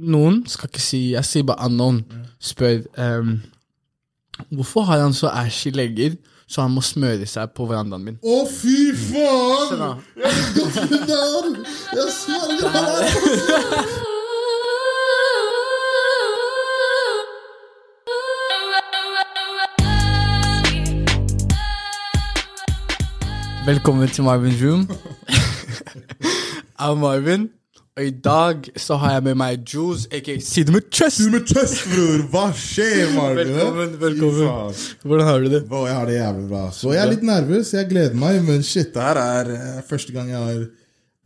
noen, skal ikke si Jeg sier bare unknown, spør um, hvorfor har han så ashy legger så han må smøre seg på verandaen min. Å, fy faen! Jeg vet godt hvem det er! Jeg sverger! Velkommen til Marvin's Room. Jeg er Marvin, og i dag så har jeg med meg Jules, aka Si det med chest. Du med tøst, bror! Hva skjer, Marvin? Velkommen, velkommen. Hvordan har du det? Bro, jeg har det jævlig bra. Så jeg er litt nervøs. Jeg gleder meg, men shit, det her er eh, første gang jeg har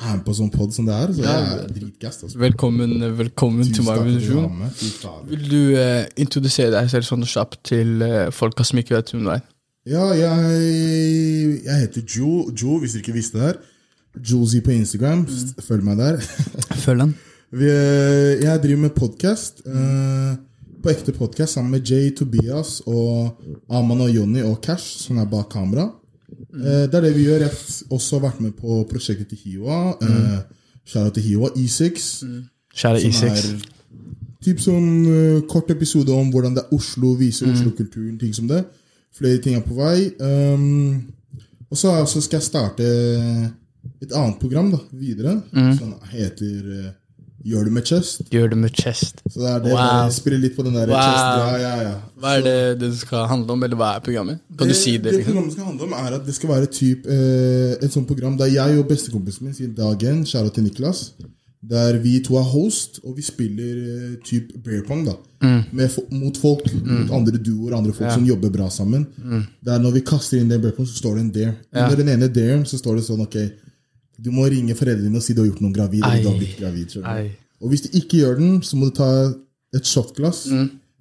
er med på sånn pod som det her. Så jeg er dritgass. Altså. Velkommen, velkommen til faen. Vil du uh, introdusere deg selv sånn kjapt til uh, folka som ikke vet hvem du er? Ja, jeg, jeg heter Jo, Jo, hvis dere ikke visste det her. Jozy på Instagram. Følg meg der. Følg den. Vi, eh, jeg driver med podkast. på ekte podkast sammen med Jay, Tobias og Aman og Jonny og Cash, som er bak kamera. Eh, det er det vi gjør. Jeg har også vært med på prosjektet til Hiwa. Uh, Shout out til Hiwa. E6. Kjære Som E6. er typ sånn uh, kort episode om hvordan det er Oslo, vise Oslo-kulturen, ting som det. Flere ting er på vei. Um, og så så skal jeg starte et annet program da, videre, som heter eh, Gjør det med chest. Gjør det med chest. Så det er det Wow. spiller litt på den der Wow. chest. Ja, ja, ja. Hva er det det skal handle om, eller hva er programmet? Kan du si det? Det liksom? programmet skal handle om, er at det skal være typ, eh, et sånt program der jeg og bestekompisen min siden dagen, kjære til Niklas, der vi to er host, og vi spiller eh, typ bear pong da, med, mot folk, mot andre duoer, andre folk som jobber bra sammen. Der når vi kaster inn den bear pong, så står det en dare. Under den ene daren så står det sånn, ok, du må ringe foreldrene dine og si du har gjort noen gravid, eller du har blitt gravid. Og hvis du ikke gjør den, så må du ta et shotglass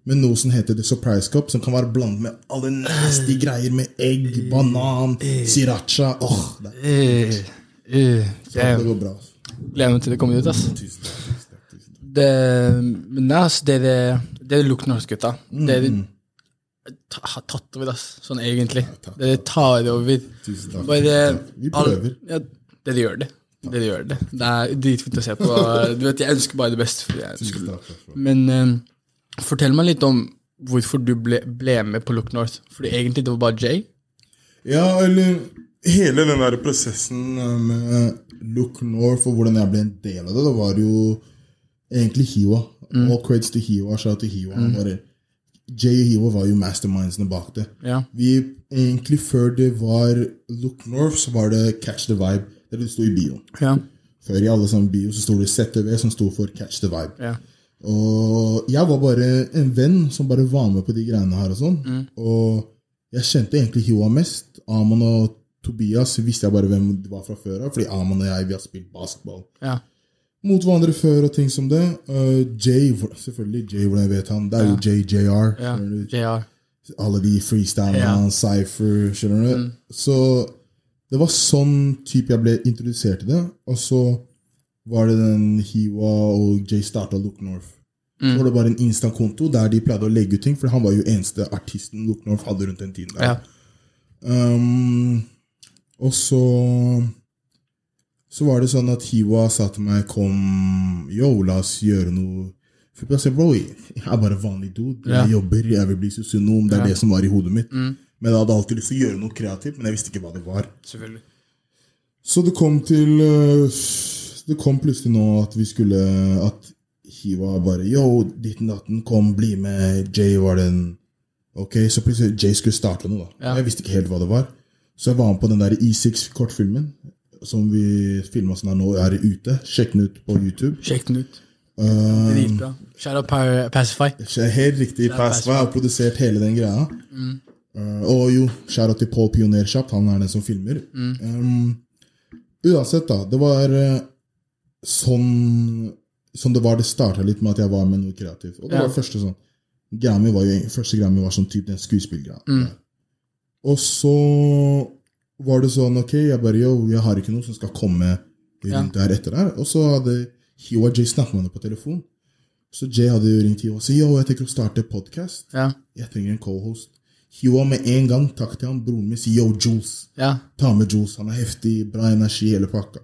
med noe som heter The Surprise Cup, som kan være blandet med alle nasty greier med egg, banan, sriracha. Åh, det, Eh, eh, det går bra. gleder meg til det kommer ut. ass. Tusen takk. takk, takk. Det, men nei, ass, dere, det Look North-gutta. Mm, Det, det har tatt over, ass. Sånn egentlig. takk, det tar over. Tusen takk, Bare takk. Vi all- prøver. Ja, de gjør det. de gjør det. Det er dritfint å se på. Du vet, Jeg ønsker bare det beste. For jeg. Men uh, fortell meg litt om hvorfor du ble, ble med på Look North. Fordi egentlig det var bare Jay. Ja, eller hele den der prosessen eh, med Look North og hvordan jeg ble en del av det, det var jo egentlig Hiwa. All creds til Hiwa. Shout til Hiwa. Mm. Bare, Jay og Hiwa var jo mastermindsene bak det. Ja. Vi, egentlig Før det var Look North, så var det Catch the Vibe. Det er det sto i bioen. Ja. Før i alle sånne bio så sto det ZTV, som sto for Catch the Vibe. ja. Og jeg var bare en venn som bare var med på de greiene her og sånn. Og jeg kjente egentlig Hiwa mest. Amon og Tobias visste jeg bare hvem de var fra før av, fordi Amon og jeg vi har spilt basketball ja. mot hverandre før og ting som det. Uh, Jay, selvfølgelig. Jay, hvordan jeg vet han. Det er jo JJR. JR. ja. JR. Alle de freestylene, ja. Cypher, skjønner du? Så det var sånn type jeg ble introdusert til det. Og så var det den Hiwa og Jay starta Look North. Så var det bare en Insta-konto der de pleide å legge ut ting, for han var jo eneste artisten Look North hadde rundt den tiden. der. Ja. Um, og så Så var det sånn at Hiwa sa til meg Kom, yo, la oss gjøre noe For jeg sa, bro, jeg er bare vanlig dude. Ja. Jeg jobber, jeg vil bli sosionom. Det er Ja. det som var i hodet mitt. Men jeg hadde alltid lyst til å gjøre noe kreativt, men jeg visste ikke hva det var. Selvfølgelig. Så det kom til øh, Det kom plutselig nå at vi skulle At Hiva bare Yo, ditten datten, kom, bli med. Jay var den Ok, Så plutselig Jay skulle starte noe. da Ja. Jeg visste ikke helt hva det var. Så jeg var med på den der E6-kortfilmen som vi filma sånn her nå, er ute. Sjekk den ut på YouTube. Sjekk den ut. Dritbra. Um, Shout out Pacify. Helt riktig. Pacify har produsert hele den greia. Uh, og jo, shout-out til Paul Pionerkjapp, Han er den som filmer. Um, uansett, da. Det var uh, sånn Som det var. Det starta litt med at jeg var med noe kreativt. Og det Ja. var første sånn Grammy var jo Første Grammy var sånn type den Mm. Og så var det sånn Ok, jeg bare yo, jeg har ikke noe som skal komme rundt der etter der. Og så hadde Hiwa Jay snakket med henne på telefon. Så Jay hadde ringt Hiwa og sagt yo, jeg tenker å starte podkast. Ja. Jeg trenger en cohost. Hiwa med en gang takk til han, broren min sier yo, Jules. Ja. Ta med Jules. Han er heftig, bra energi, hele pakka.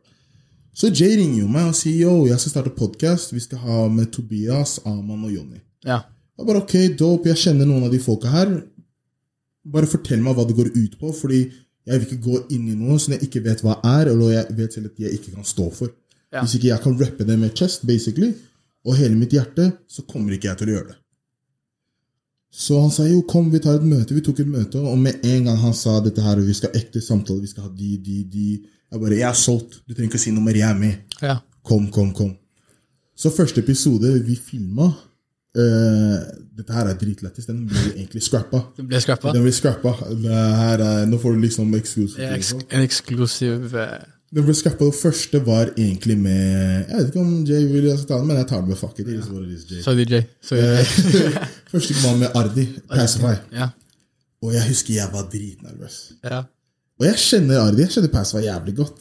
Så Jay ringer jo meg og sier yo, jeg skal starte podkast. Vi skal ha med Tobias, Aman og Jonny. Ja. Jeg bare ok, dope, jeg kjenner noen av de folka her. Bare fortell meg hva det går ut på, fordi jeg vil ikke gå inn i noe som jeg ikke vet hva er, eller jeg vet selv at jeg ikke kan stå for. Ja. Hvis ikke jeg kan rappe det med chest, basically, og hele mitt hjerte, så kommer ikke jeg til å gjøre det. Så han sa jo, kom, vi tar et møte. Vi tok et møte, og med en gang han sa dette her, vi skal ha ekte samtale, vi skal ha de, de, de Jeg bare, jeg er solgt. Du trenger ikke å si noe mer, jeg er med. ja. Kom, kom, kom. Så første episode vi filma uh, Dette her er dritlættis. Den ble egentlig scrappa. Den ble scrappa? Den ble scrappa. Det her er, nå får du liksom eksklusivt. Ja, eks en eksklusiv eh, Den ble scrappa. Det første var egentlig med Jeg vet ikke om Jay vil jeg ta den, men jeg tar den med fuck it. Jay. Sorry, Jay. Sorry, Jay. Første var med Ardi. Pacify. Ja. Og jeg husker jeg var dritnervøs. ja. Og jeg kjenner Ardi. Jeg kjenner Pacify jævlig godt.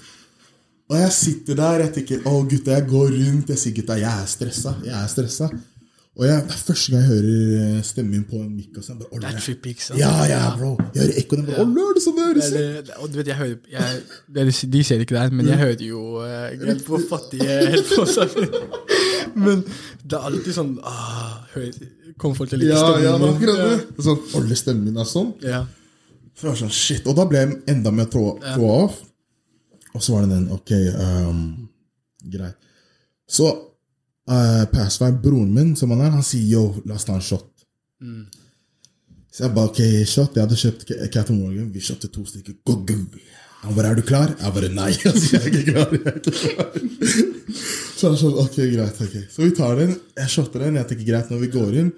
Og jeg sitter der jeg tenker å gutta, jeg går rundt. Jeg sier gutta, jeg er stressa. Jeg er stressa. Og jeg, første gang jeg hører stemmen min på en mic. Og sånn, bare, Det er trippy, ikke sant? ja, ja, bro. Jeg hører ekkoen. Olle, er det sånn det høres ut? Og du vet, jeg hører jeg, De ser ikke det men jeg hører jo uh, greit hvor fattige headphones Men det er alltid sånn ah, hører, folk til å like Ja, ja, det er min? akkurat det. Sånn, Alle stemmen min er sånn. Ja. Så sånn, shit. Og da ble jeg enda mer trå, trå av. Og så var det den, ok, um, greit. Så uh, Passvei, broren min, som han er, han sier yo, la oss ta en shot. Så jeg bare, ok, shot. Jeg hadde kjøpt Cat Captain Morgan. Vi shotte to stykker. Han bare, er du klar? Jeg bare, nei. Altså, jeg er ikke klar. Jeg er ikke klar. Så han sånn, ok, greit. ok. Så vi tar den. Jeg shotter den. Jeg tenker greit når vi går inn.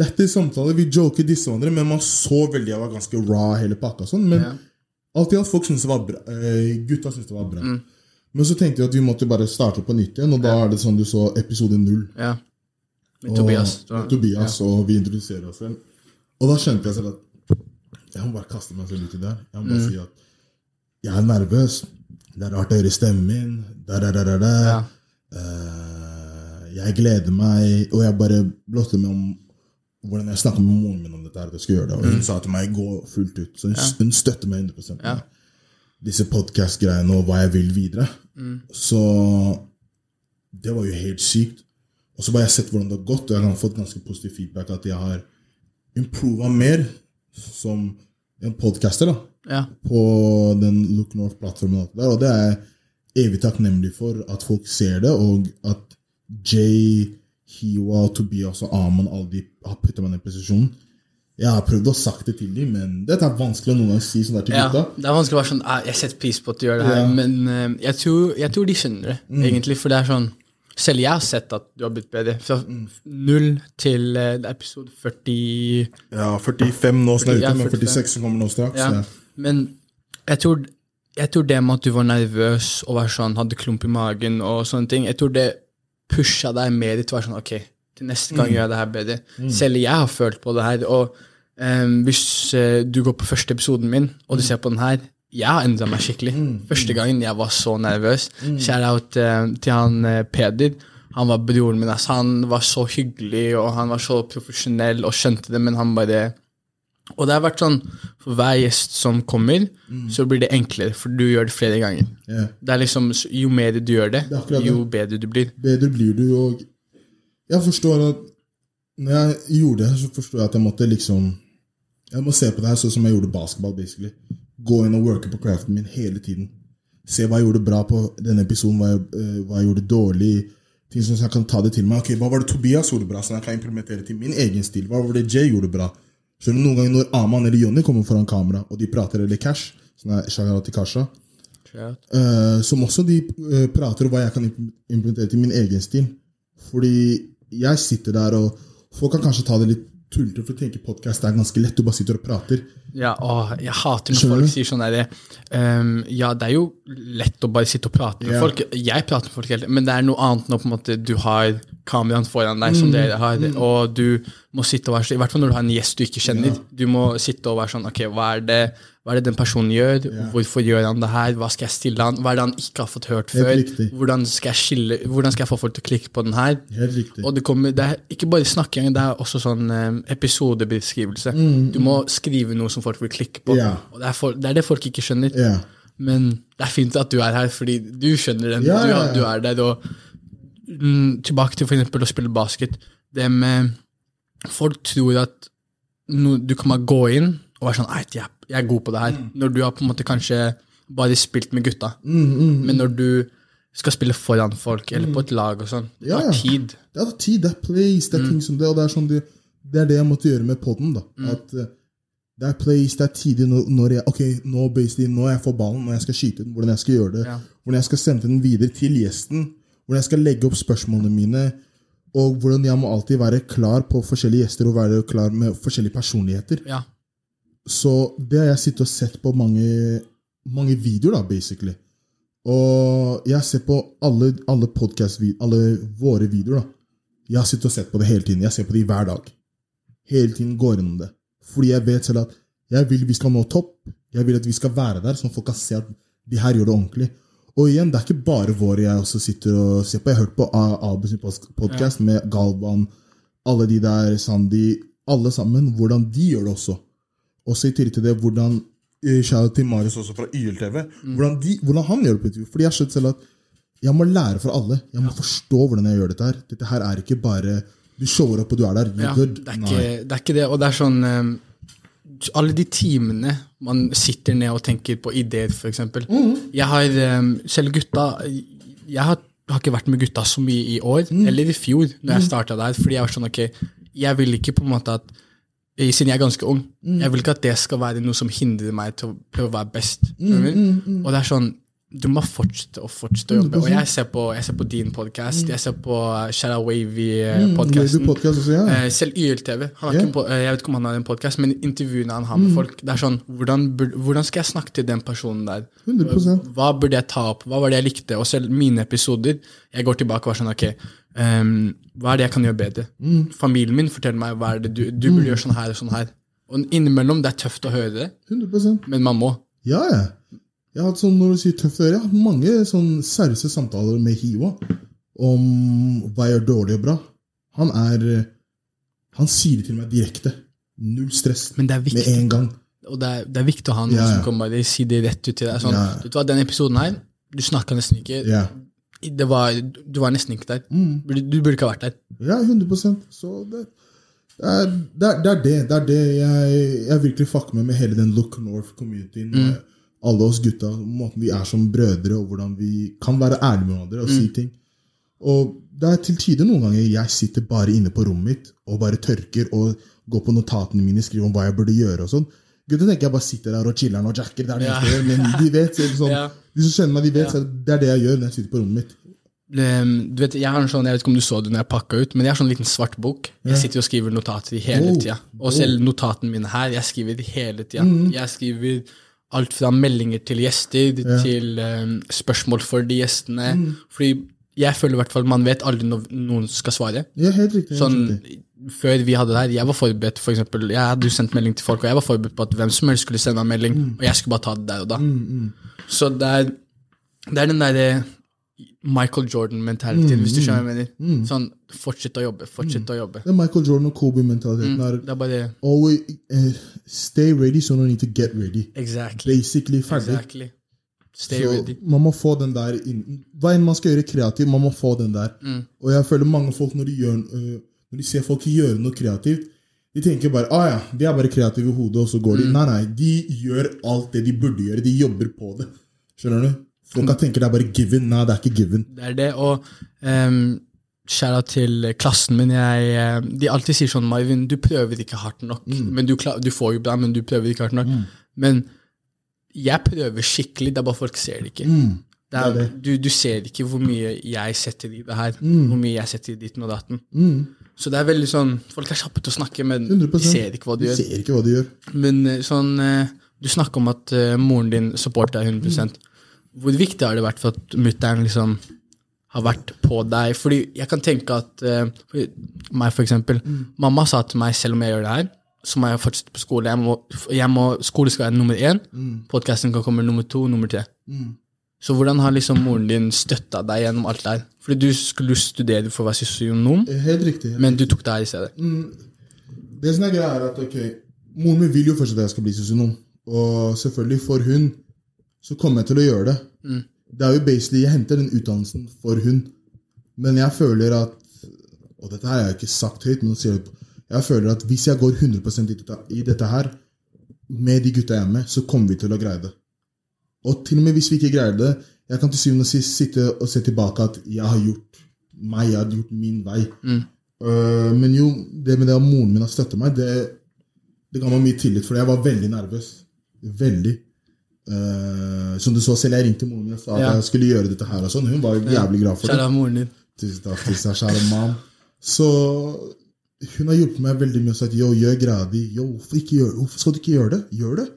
Lættis samtale. Vi joker disse hverandre, men man så veldig jeg var ganske raw hele pakka. Sånn, men Ja. alt i alt folk syntes det var bra. Eh, gutta syntes det var bra. Men så tenkte vi at vi måtte bare starte på nytt igjen, og da er det sånn du så episode null. ja. Med Og- Tobias. med Tobias, og vi introduserer oss selv. Og da skjønte jeg selv at jeg må bare kaste meg selv ut i det. Jeg må bare si at jeg er nervøs. Det er rart å høre stemmen min. Ja. Eh, jeg gleder meg, og jeg bare blotter meg om hvordan jeg snakket med moren min om dette. her, at jeg skulle gjøre det, Og hun sa til meg gå fullt ut. Så hun, hun støtter meg 100 Ja. Disse podcast-greiene og hva jeg vil videre. Så det var jo helt sykt. Og så bare jeg sett hvordan det har gått, og jeg har fått ganske positiv feedback at jeg har improva mer som en podcaster da, ja. på den Look North-plattformen. og det er jeg evig takknemlig for at folk ser det, og at Jay, Hiwa, Tobias og Aman alle de har putta meg i den posisjonen. Jeg har prøvd å sagt det til dem, men dette er vanskelig å noen gang si sånn der til Ja, gutta. det er vanskelig å være sånn ah, Jeg setter pris på at du gjør det her, Ja. men uh, jeg, tror, jeg tror de skjønner det, egentlig. For det er sånn Selv jeg har sett at du har blitt bedre. Fra null til uh, episode 40 Ja, 45 nå snart, Ja, men 46 som kommer nå straks. ja. Men jeg tror, jeg tror det med at du var nervøs og var sånn, hadde klump i magen og sånne ting, jeg tror det pusha deg mer til å være sånn Ok, til neste gang gjør jeg det her bedre. Selv jeg har følt på det her. Og em, hvis uh, du går på første episoden min, og du ser på den her jeg har endra meg skikkelig. Første gangen jeg var så nervøs. Shout out uh, til han uh, Peder. Han var broren min. Altså, han var så hyggelig og han var så profesjonell og skjønte det, men han bare Og det har vært sånn for hver gjest som kommer, så blir det enklere, for du gjør det flere ganger. Yeah. Det er liksom, Jo mer du gjør det, det. jo bedre du blir. Bedre blir du, og jeg forstår at når jeg gjorde det, så forstår jeg at jeg måtte liksom Jeg må se på det her sånn som jeg gjorde basketball, basically. Gå inn og worke på craften min hele tiden. Se hva jeg gjorde bra på denne episoden, hva jeg, uh, hva jeg gjorde dårlig. Ting som jeg kan ta det til meg. Ok, Hva var det Tobias gjorde bra, som jeg kan implementere til min egen stil? Hva var det Jay gjorde bra? Selv om Noen ganger når Aman eller Jonny kommer foran kamera, og de prater eller cash, sånn er Shagara til Kasha, uh, som også de uh, prater om hva jeg kan implementere til min egen stil. Fordi jeg sitter der, og folk kan kanskje ta det litt tullete, å tenke podkast er ganske lett. Du bare sitter og prater. Ja, åh, jeg hater når folk sier sånn derre um, Ja, det er jo lett å bare sitte og prate med yeah. folk. Jeg prater med folk hele tiden, men det er noe annet når på en måte du har kameraet foran deg, Mm. som dere har, og du må sitte og være så I hvert fall når du har en gjest du ikke kjenner. Du må sitte og være sånn Ok, hva er det, hva er det den personen gjør? Hvorfor gjør han det her? Hva skal jeg stille han? Hva er det han ikke har fått hørt før? Hvordan skal, skille, hvordan skal jeg få folk til å klikke på den her? Og det, kommer, det er ikke bare snakking, det er også sånn um, episodebeskrivelse. Du må skrive noe som folk vil klikke på. Ja. Og det er, for, det er det folk ikke skjønner. Ja. Men det er fint at du er her, fordi du skjønner den. Ja, du, du er der, og mm, Tilbake til eksempel å spille basket. Det med Folk tror at no, du kan bare gå inn og være sånn jeg, jeg er god på det her. Mm. Når du har på en måte kanskje bare spilt med gutta. Men når du skal spille foran folk, eller på et lag og sånn, det Mm. Tar tid. Det er tid, det er place, det er ting som det, og det er, sånn det, det er det jeg måtte gjøre med podden. Mm. At eh, Det er place, det er tidlig når, jeg ok, nå, basically, nå jeg får ballen, når jeg skal skyte den, hvordan jeg skal gjøre det, Ja. hvordan jeg skal sende den videre til gjesten, hvordan jeg skal legge opp spørsmålene mine, og hvordan jeg må alltid være klar på forskjellige gjester og være klar med forskjellige personligheter. Ja. Så det har jeg sittet og sett på mange, mange videoer, da, basically. Og jeg sett på alle, alle podcast alle våre videoer. da. Jeg har sittet og sett på det hele tiden. Jeg ser på det hver dag. Hele tiden går gjennom det. Fordi jeg vet selv at jeg vil vi skal nå topp. Jeg vil at vi skal være der, sånn folk kan se at de her gjør det ordentlig. Og igjen, det er ikke bare våre jeg også sitter og ser på. Jeg har hørt på Abus podkast med Galvan, alle de der, Sandy, alle sammen, hvordan de gjør det også. Også i tillegg til det, hvordan eh, Shout til Marius også fra YLTV. Hvordan, de, hvordan han gjør det på intervju. Fordi jeg har skjønt selv at jeg må lære fra alle. Jeg må forstå hvordan jeg gjør dette her. Dette her er ikke bare du shower opp og du er der. Ja, det, er ikke, det er ikke det. Og det er sånn um, Alle de timene man sitter ned og tenker på ideer, f.eks. Mm. Jeg har um, Selv gutta Jeg har, har ikke vært med gutta så mye i år, Mm. eller i fjor, når jeg starta der. Fordi jeg var sånn, ok, jeg vil ikke på en måte at eh, siden jeg er ganske ung, Mm. jeg vil ikke at det skal være noe som hindrer meg til å prøve å være best. Mm, mm, du? Og det er sånn, du må fortsette og fortsette å jobbe. Og jeg ser på, jeg ser på din podkast, jeg ser på Shara Mm, Wavy Wavy-podkasten. ja. Eh, selv YLTV. Ikke en eh, jeg vet ikke om han har en podkast, men intervjuene han har med folk Det er sånn, hvordan, hvordan skal jeg snakke til den personen der? 100%. Hva burde jeg ta opp? Hva var det jeg likte? Og selv mine episoder Jeg går tilbake og er sånn, ok, um, hva er det jeg kan gjøre bedre? Familien min forteller meg hva er det du, du burde gjøre sånn her og sånn her. Og innimellom, det er tøft å høre det, 100% men man må. Ja, ja. Jeg har hatt sånn, når du sier tøft å gjøre, jeg har hatt mange sånn seriøse samtaler med Hiwa om hva jeg gjør dårlig og bra. Han er Han sier det til meg direkte. Null stress. Men det Med en gang. Og det er, det er viktig å ha noen Ja, ja. som kan bare si det rett ut til deg. Sånn, Ja. vet du hva, Den episoden her, du snakka nesten ikke. Ja. Det var, du var nesten ikke der. Mm. Du, du burde ikke ha vært der. Ja, 100% Så det, det, er, det, er, det er det. Det er det jeg, jeg virkelig fucker med med hele den Look North-communityen. med Alle oss gutta. Måten vi er som brødre, og hvordan vi kan være ærlige med hverandre og si ting. Og det er til tider noen ganger jeg sitter bare inne på rommet mitt og bare tørker og går på notatene mine, skriver om hva jeg burde gjøre og sånn. Gutta tenker jeg bare sitter der og chiller'n og jacker. Det er det Ja. jeg gjør, Men de vet, sånn, Ja. de som kjenner meg, de vet så det er det jeg gjør når jeg sitter på rommet mitt. Um, du vet, jeg har en sånn, jeg vet ikke om du så det når jeg pakka ut, men jeg har sånn liten svart bok. Jeg sitter og skriver notater hele Oh. tida. Og selv notatene mine her, jeg skriver hele tida. Mm. Jeg skriver alt fra meldinger til gjester til um, spørsmål for de gjestene. Mm. Fordi jeg føler i hvert fall man vet aldri når noen skal svare. Ja, helt riktig. Sånn, før vi hadde det her, jeg var forberedt for eksempel, Jeg hadde jo sendt melding til folk, og jeg var forberedt på at hvem som helst skulle sende meg melding, Mm. og jeg skulle bare ta det der og da. Så det er, det er den derre Michael Jordan-mentaliteten, Mm, hvis du skjønner hva jeg mener. Sånn, fortsett å jobbe, fortsett å jobbe. Det er Michael Jordan og Kobe-mentaliteten. er Det er bare always uh, stay ready, so no need to get ready. Exactly. Basically ferdig. exactly. Stay so, ready. man må få den der inn. Hva enn man skal gjøre kreativt, man må få den der. Mm. Og jeg føler mange folk, når de, gjør, uh, når de ser folk gjøre noe kreativt, de tenker bare ah ja, de er bare kreative i hodet, og så går de. Mm. Nei, nei, de gjør alt det de burde gjøre. De jobber på det. Skjønner du? Folk kan tenke det er bare given. Nei, det er ikke given. Det er det, og um, Skjæra til klassen min. Jeg, eh, de alltid sier sånn Marvin, du prøver ikke hardt nok. Mm. Men du, du får jo bra, men du prøver ikke hardt nok. Men jeg prøver skikkelig, det er bare folk ser det ikke. Det er, det er Du, du ser ikke hvor mye jeg setter i det her. Mm. Hvor mye jeg setter i ditten og datten. Så det er veldig sånn Folk er kjappe til å snakke, men 100%. de ser ikke hva De gjør. ser ikke hva de gjør. Men eh, sånn eh, Du snakker om at eh, moren din supporter deg 100 Hvor viktig har det vært for at mutter'n liksom har vært på deg? Fordi jeg kan tenke at eh, for meg, for eksempel. Mamma sa til meg selv om jeg gjør det her, så må jeg fortsette på skole. Jeg må, jeg må, skole skal være nummer én. Podkasten kan komme nummer to, nummer tre. Så hvordan har liksom moren din støtta deg gjennom alt det her? Fordi du skulle studere for å være sosionom, Eh, Helt riktig. men du tok det her i stedet. Det som er greia er at ok, Moren min vil jo først at jeg skal bli sosionom. Og selvfølgelig, for hun så kommer jeg til å gjøre det. Mm. Det er jo basically, Jeg henter den utdannelsen for hun. Men jeg føler at Og dette her har jeg ikke sagt høyt, men jeg. Jeg føler at hvis jeg går 100 i dette, her, med de gutta jeg er med, så kommer vi til å greie det. Og til og med hvis vi ikke greier det, jeg kan til syvende og sist sitte og se tilbake at jeg har gjort meg, jeg har gjort min vei. Øh, men jo, det med det at moren min har støttet meg, det, det ga meg mye tillit, for jeg var veldig nervøs. Veldig. Øh, som du så selv, jeg ringte moren min og sa at Ja. jeg skulle gjøre dette her. og sånn. Hun var jævlig glad for det. Så hun har hjulpet meg veldig mye og sagt yo, gjør greia di. Hvorfor, hvorfor skal du ikke gjøre det? Gjør det.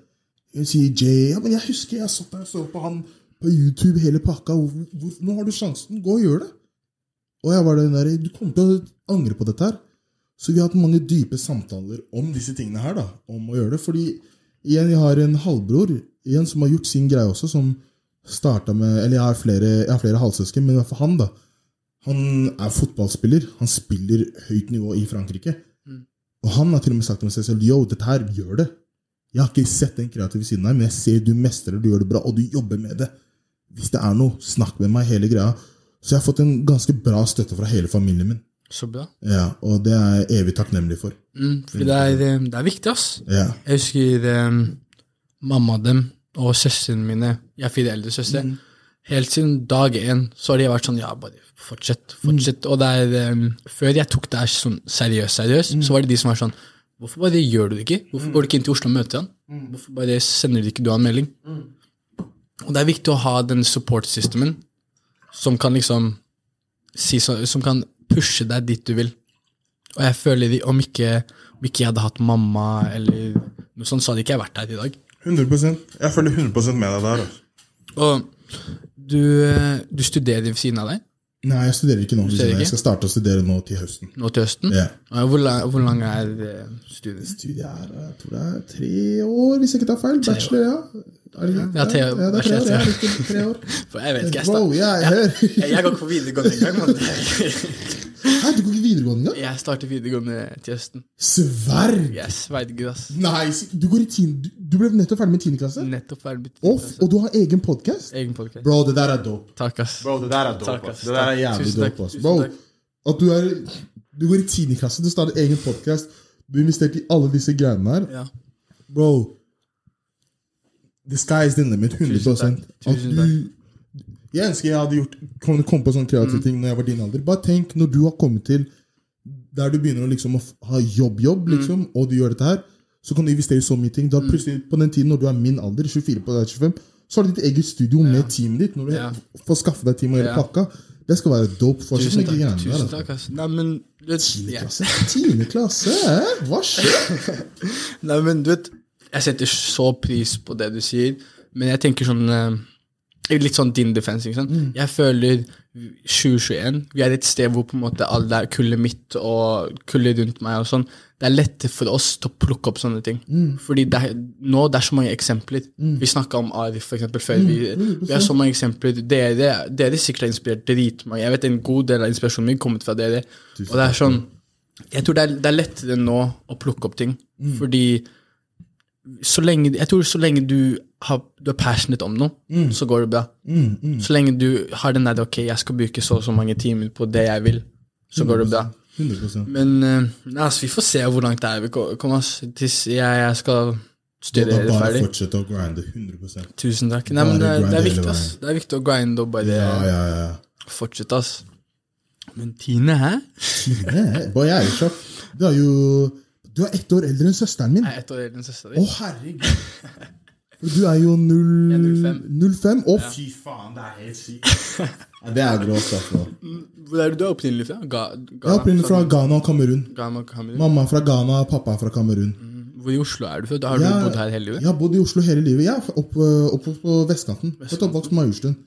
Hun sier Jay, ja, men jeg husker jeg satt der og så på han på YouTube hele pakka. Hvor, hvor, nå har du sjansen. Gå og gjør det. Og jeg var den der, du kommer til å angre på dette her. Så vi har hatt mange dype samtaler om disse tingene her. da, om å gjøre det. Fordi igjen, jeg har en halvbror igjen som har gjort sin greie også, som starta med Eller jeg har flere, jeg har flere halvsøsken, men for han, da. Han er fotballspiller. Han spiller høyt nivå i Frankrike. Og han har til og med sagt til seg selv yo, dette her, gjør det. Jeg har ikke sett den kreative siden her, men jeg ser du mestrer, du gjør det bra, og du jobber med det. Hvis det er noe, snakk med meg, hele greia. Så jeg har fått en ganske bra støtte fra hele familien min. Så bra. Ja, Og det er jeg evig takknemlig for. Mm, fordi det er, eh, det er viktig, ass. Ja. Jeg husker um, mamma dem og søstrene mine Jeg har fire eldre søstre. Helt siden dag én så har de vært sånn Ja, bare fortsett, fortsett. Og der, er, eh, før jeg tok det her sånn seriøst, seriøst, så var det de som var sånn Hvorfor bare gjør du det ikke? Hvorfor går du ikke inn til Oslo og møter han? Hvorfor bare sender du ikke du han melding? Og det er viktig å ha den support-systemen som kan liksom si så, Som kan pushe deg dit du vil. Og jeg føler de, om ikke, om ikke jeg hadde hatt mamma eller noe sånt, så hadde ikke jeg vært her i dag. 100% Jeg følger 100% med deg der. Altså. Og du, eh, du studerer ved siden av deg Nei, jeg studerer ikke nå. studerer ikke? Jeg skal starte å studere nå til høsten. nå til høsten. Ja. Ja, Hvor, lang, hvor lang er eh, studiet? Studiet er jeg tror det er tre år, hvis jeg ikke tar feil. Bachelor, ja. Er det, Ja, år. ja, det er tre år. Bachelor, Ja, tre år. tre år. For jeg vet ikke, jeg, Wow, jeg jeg, jeg går ikke på videregående engang. Hæ, du går ikke videregående engang? Jeg starter videregående til høsten. Sverg! Yes, ass. Nei, du, går i tiende, du, du ble nettopp ferdig med 10. klasse? Nettopp ferdig med Og, og du har egen podkast? Egen podcast. Bro, det der er dope. Takk, ass. Bro, det der er dope. Takk, ass. Det der er jævlig Tusen dope. ass. Bro, at du, er, du går i 10. klasse, du starter egen podkast, du investerte i alle disse greiene her. Ja. Bro, the sky is the limit. 100 At du, Jeg ønsker jeg hadde gjort kom, kom på sånne kreative Mm. ting når jeg var din alder. Bare tenk når du har kommet til der du begynner å liksom å ha jobb-jobb, Mm. liksom, og du gjør dette her, så kan du investere i så mye ting. Da plutselig, På den tiden når du er min alder, 24 på 25, så har du ditt eget studio med teamet ditt. Når du Ja. får skaffe deg team og gjøre Ja. pakka. Det skal være dope. For Tusen takk. greiene. Tusen altså. takk, ass. Nei, men du vet, Tiende ja. klasse? Tiende klasse? Hva skjer? Nei, men du vet, jeg setter så pris på det du sier, men jeg tenker sånn eh, Litt sånn din defense, ikke sant? Mm. Jeg føler 2021 Vi er et sted hvor på en måte alle er kullet mitt og kullet rundt meg og sånn. Det er lettere for oss til å plukke opp sånne ting. Mm. Fordi det er, nå det er så mange eksempler. Vi snakka om Arif for eksempel før. Vi, Mm, vi har så mange eksempler. Dere, dere sikkert har inspirert dritmange. Jeg vet En god del av inspirasjonen min kommer fra dere. Og det er sånn Jeg tror det er, det er lettere nå å plukke opp ting. Mm. Fordi lenge, jeg tror så lenge du, har, du er passionate om noe, Mm. så går det bra. Så lenge du har den der ok, jeg skal bruke så og så mange timer på det jeg vil, så går det bra. 100 Men uh, altså, vi får se hvor langt det er vi ko- kommer. ass. Jeg, jeg skal studere bare ferdig. fortsette å grinde 100% Tusen takk. Nei, men det, det er viktig, ass. Det er viktig å grinde og bare Ja, ja, ja. fortsette, ass. Men Tine, hæ? Tine, boy, jeg er i sjokk. Du har jo Du er ett år eldre enn søsteren min. Jeg er ett år eldre enn søsteren din. Å, herregud. For Du er jo 0, Jeg er 05. 05. Å, fy faen, det er helt sykt. Ja, det er grovt, nå. Hvor er du opprinnelig fra? Ga, Jeg er opprinnelig fra Ghana og Kamerun. Ghana, og Kamerun. Mamma fra Ghana, pappa fra Kamerun. Hvor i Oslo er du fra? Da har du bodd her hele livet? Jeg har bodd i Oslo hele livet. Jeg er opp, oppvokst på vestkanten. Født oppvokst på Majorstuen.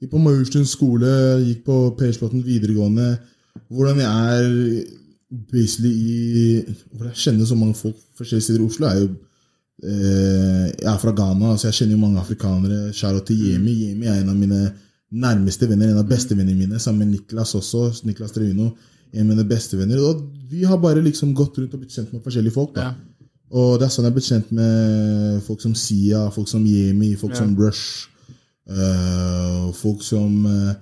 Gikk på Majorstuen skole, gikk på Persbotn videregående. Hvordan jeg er basically i Hvor jeg kjenner så mange folk forskjellige steder i Oslo, er jo eh, Jeg er fra Ghana, så jeg kjenner jo mange afrikanere. Shara til Yemi. Yemi er en av mine nærmeste venner, en av bestevennene mine, sammen med Niklas også. Niklas Treuno. En av mine bestevenner. Og vi har bare liksom gått rundt og blitt kjent med forskjellige folk. da. Ja. Og det er sånn jeg er blitt kjent med folk som Sia, folk som Yemi, folk som Rush. Uh, folk som uh,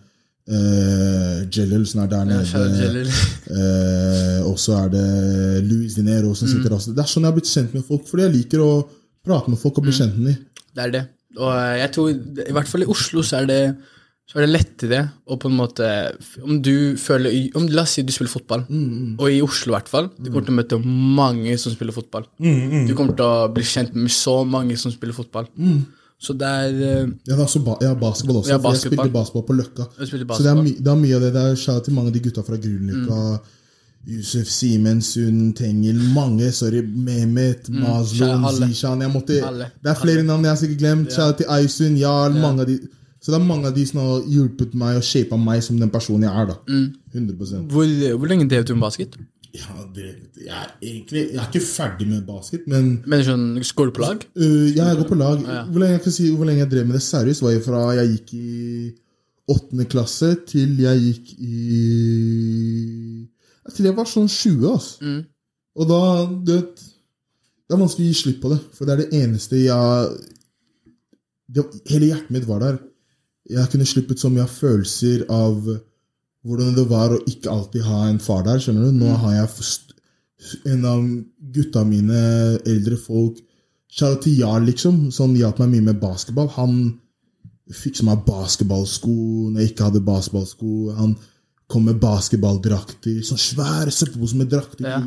Jalil, som er der nede. Uh, og så er det Louis Dinero som sitter mm. også. Det er sånn jeg har blitt kjent med folk, fordi jeg liker å prate med folk og bli mm. kjent med dem. Det er det. Og jeg tror, i hvert fall i Oslo, så er det, så er det lettere å på en måte Om du føler om, La oss si du spiller fotball, mm, mm. og i Oslo i hvert fall. Du kommer til å møte mange som spiller fotball. Mm, du kommer til å bli kjent med så mange som spiller fotball. Så det er ja, altså ja, basketball også. Ja, basketball. Jeg spilte basketball på Løkka. Basketball. Så det er, det er, mye av det der. Shout til mange av de gutta fra Grünerløkka. Mm. Yusuf Simensun, Tengel, mange. Sorry. Mehmet, mm. Mazlon, Zishan Det er flere navn jeg har sikkert glemt. Ja. Shout til Aisun, Jarl. mange av de så det er mange av de som har hjulpet meg og shapa meg som den personen jeg er. da. Mm. 100%. Hvor, hvor lenge drev du med basket? Ja, det, jeg, er egentlig, jeg er ikke ferdig med basket, men Men sånn, Går du på lag? Uh, ja, jeg går på lag. Ah, ja. hvor, lenge si, hvor lenge jeg drev med det seriøst, var jeg fra jeg gikk i åttende klasse til jeg gikk i Til jeg var sånn 20. Altså. Mm. Og da det, det er vanskelig å gi slipp på det, for det er det eneste jeg det, Hele hjertet mitt var der. Jeg kunne sluppet så mye av følelser av hvordan det var å ikke alltid ha en far der. skjønner du? Nå mm. har jeg en av gutta mine, eldre folk Shout til Jarl, liksom, som hjalp meg mye med basketball. Han fiksa meg basketballsko når jeg ikke hadde basketballsko. Han kom med basketballdrakter, sånn svære søppelposer med drakter ja.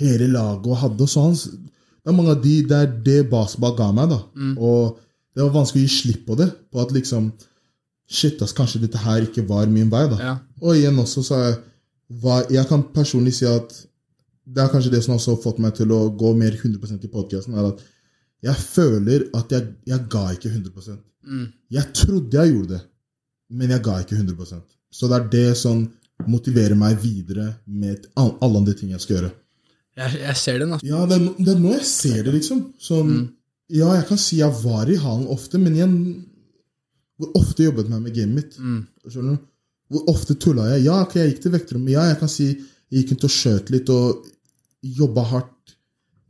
hele laget og hadde. og sånn. Det er mange av de det er det basketball ga meg. da. Mm. Og det var vanskelig å gi slipp på det. På at liksom Shit, ass, kanskje dette her ikke var min vei. da. Ja. Og igjen også, så jeg, var, jeg kan personlig si at det er kanskje det som også har fått meg til å gå mer 100% i podkasten. er at Jeg føler at jeg, jeg ga ikke 100 mm. Jeg trodde jeg gjorde det, men jeg ga ikke 100% Så det er det som motiverer meg videre med alle andre ting jeg skal gjøre. Jeg, jeg ser det nå. Ja, det er, det er, nå jeg ser det, liksom. Sånn, mm. Ja, jeg kan si jeg var i hallen ofte, men igjen hvor ofte jobbet man med gamet mitt? Mm. Skjønner du? Hvor ofte tulla jeg? Ja, okay, jeg gikk til vekterrommet. Ja, jeg kan si jeg gikk rundt og skjøt litt og jobba hardt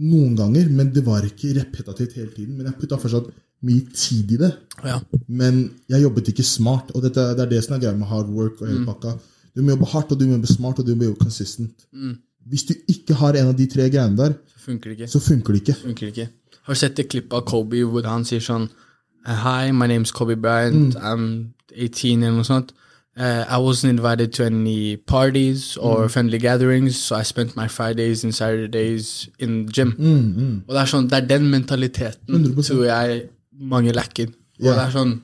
noen ganger, men det var ikke repetativt hele tiden. Men jeg putta fortsatt mye tid i det. Ja. Men jeg jobbet ikke smart. Og dette, det er det som er greia med hard work. og hele mm. pakka. Du må jobbe hardt, og du må jobbe smart, og du må jobbe consistent. Mm. Hvis du ikke har en av de tre greiene der, så funker det ikke. Så funker det ikke. Funker det ikke. Har du sett et klipp av Kobe hvor han sier sånn hi, my name is Kobe Bryant. Mm. I'm 18 and whatnot. Uh, I wasn't invited to any parties or mm. friendly gatherings, so I spent my Fridays and Saturdays in the gym. Mm, mm. og det er, sånn, det er den mentaliteten 100%. tror jeg mange lacker. Og yeah. det er sånn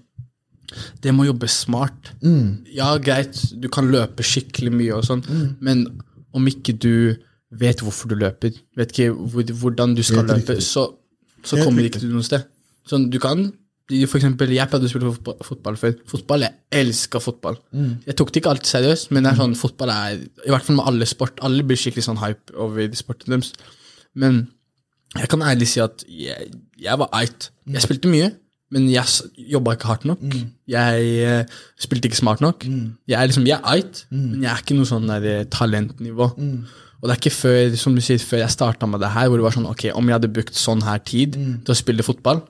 Det må jobbe smart. Mm. Ja, greit, du kan løpe skikkelig mye, og sånn, mm. men om ikke du vet hvorfor du løper, vet ikke hvordan du skal løpe, så, så kommer ikke du noe sted. Sånn, du kan for eksempel, jeg pleide å spille fotball, før. Fotball, Jeg elsker fotball. Mm. Jeg tok det ikke alltid seriøst, men det er sånn, fotball er I hvert fall med alle sport. Alle blir skikkelig sånn hype over de sportene deres. Men jeg kan ærlig si at jeg, jeg var eit. Jeg spilte mye, men jeg jobba ikke hardt nok. Mm. Jeg uh, spilte ikke smart nok. Mm. Jeg er liksom, jeg er eit, mm. men jeg er ikke noe sånn der, eh, talentnivå. Mm. Og det er ikke før som du sier, før jeg starta med det her, hvor det var sånn ok, om jeg hadde brukt sånn her tid mm. til å spille fotball,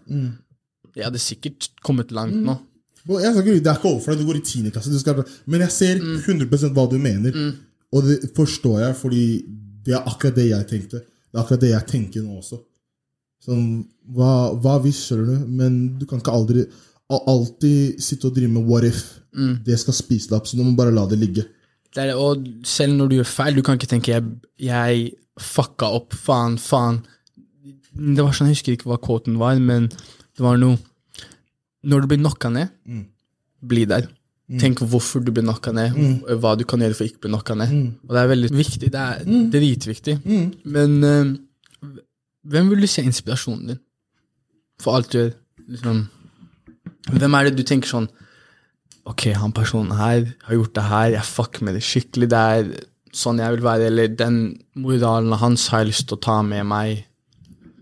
jeg hadde sikkert kommet langt nå. Mm. Jeg skal ikke, det er ikke overfor deg, du går i 10. klasse. Skal, men jeg ser mm. 100% hva du mener. Mm. Og det forstår jeg, fordi det er akkurat det jeg tenkte. Det er akkurat det jeg tenker nå også. Sånn, hva, hva hvis, skjønner du? Men du kan ikke aldri alltid sitte og drive med what if. Mm. Det skal spise deg opp, så du må bare la det ligge. Det det, og selv når du gjør feil, du kan ikke tenke jeg, jeg fucka opp, faen, faen. Det var sånn, Jeg husker ikke hva quoten var, men det var noe Når du blir knocka ned, mm. bli der. Mm. Tenk hvorfor du blir knocka ned, mm. hva du kan gjøre for å ikke bli knocka ned. Mm. Og det er veldig viktig. Det er dritviktig. Men uh, hvem vil du se inspirasjonen din for alt du gjør? Liksom, hvem er det du tenker sånn Ok, han personen her har gjort det her, jeg fucker med det skikkelig. Det er sånn jeg vil være, eller den moralen hans har jeg lyst til å ta med meg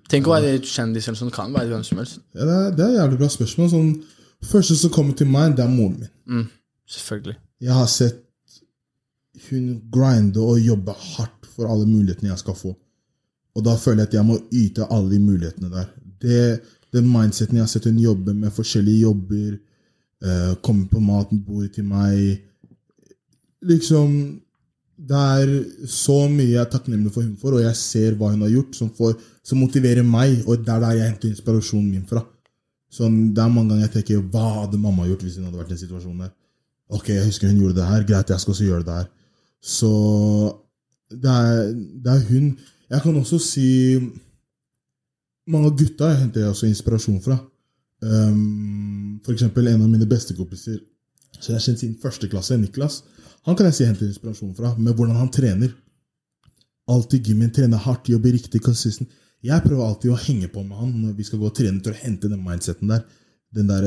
Tenk å være kjendis eller sånn. Kan være hvem som helst. Ja, det, er, det er et jævlig bra spørsmål. Sånn, første som kommer til meg, det er moren min. Mm, selvfølgelig. Jeg har sett hun grinde og jobbe hardt for alle mulighetene jeg skal få. Og da føler jeg at jeg må yte alle de mulighetene der. Det, den mindseten jeg har sett hun jobbe med forskjellige jobber, uh, komme på matbordet til meg. Liksom Det er så mye jeg er takknemlig for hun for, og jeg ser hva hun har gjort, som, får, som motiverer meg, og det er der jeg henter inspirasjonen min fra. Sånn, det er mange ganger jeg tenker hva hadde mamma gjort hvis hun hadde vært i den situasjonen der? Ok, jeg husker hun gjorde det her. Greit, jeg skal også gjøre det her. Så det er, det er hun. Jeg kan også si Mange av gutta henter jeg også inspirasjon fra. Um, for eksempel en av mine bestekompiser som jeg har kjent siden første klasse, Niklas. Han kan jeg si hente henter inspirasjon fra, med hvordan han trener. Alltid gymmen, trener hardt, jobber riktig, consistent. Jeg prøver alltid å henge på med han når vi skal gå og trene til å hente den mindseten der. Den der,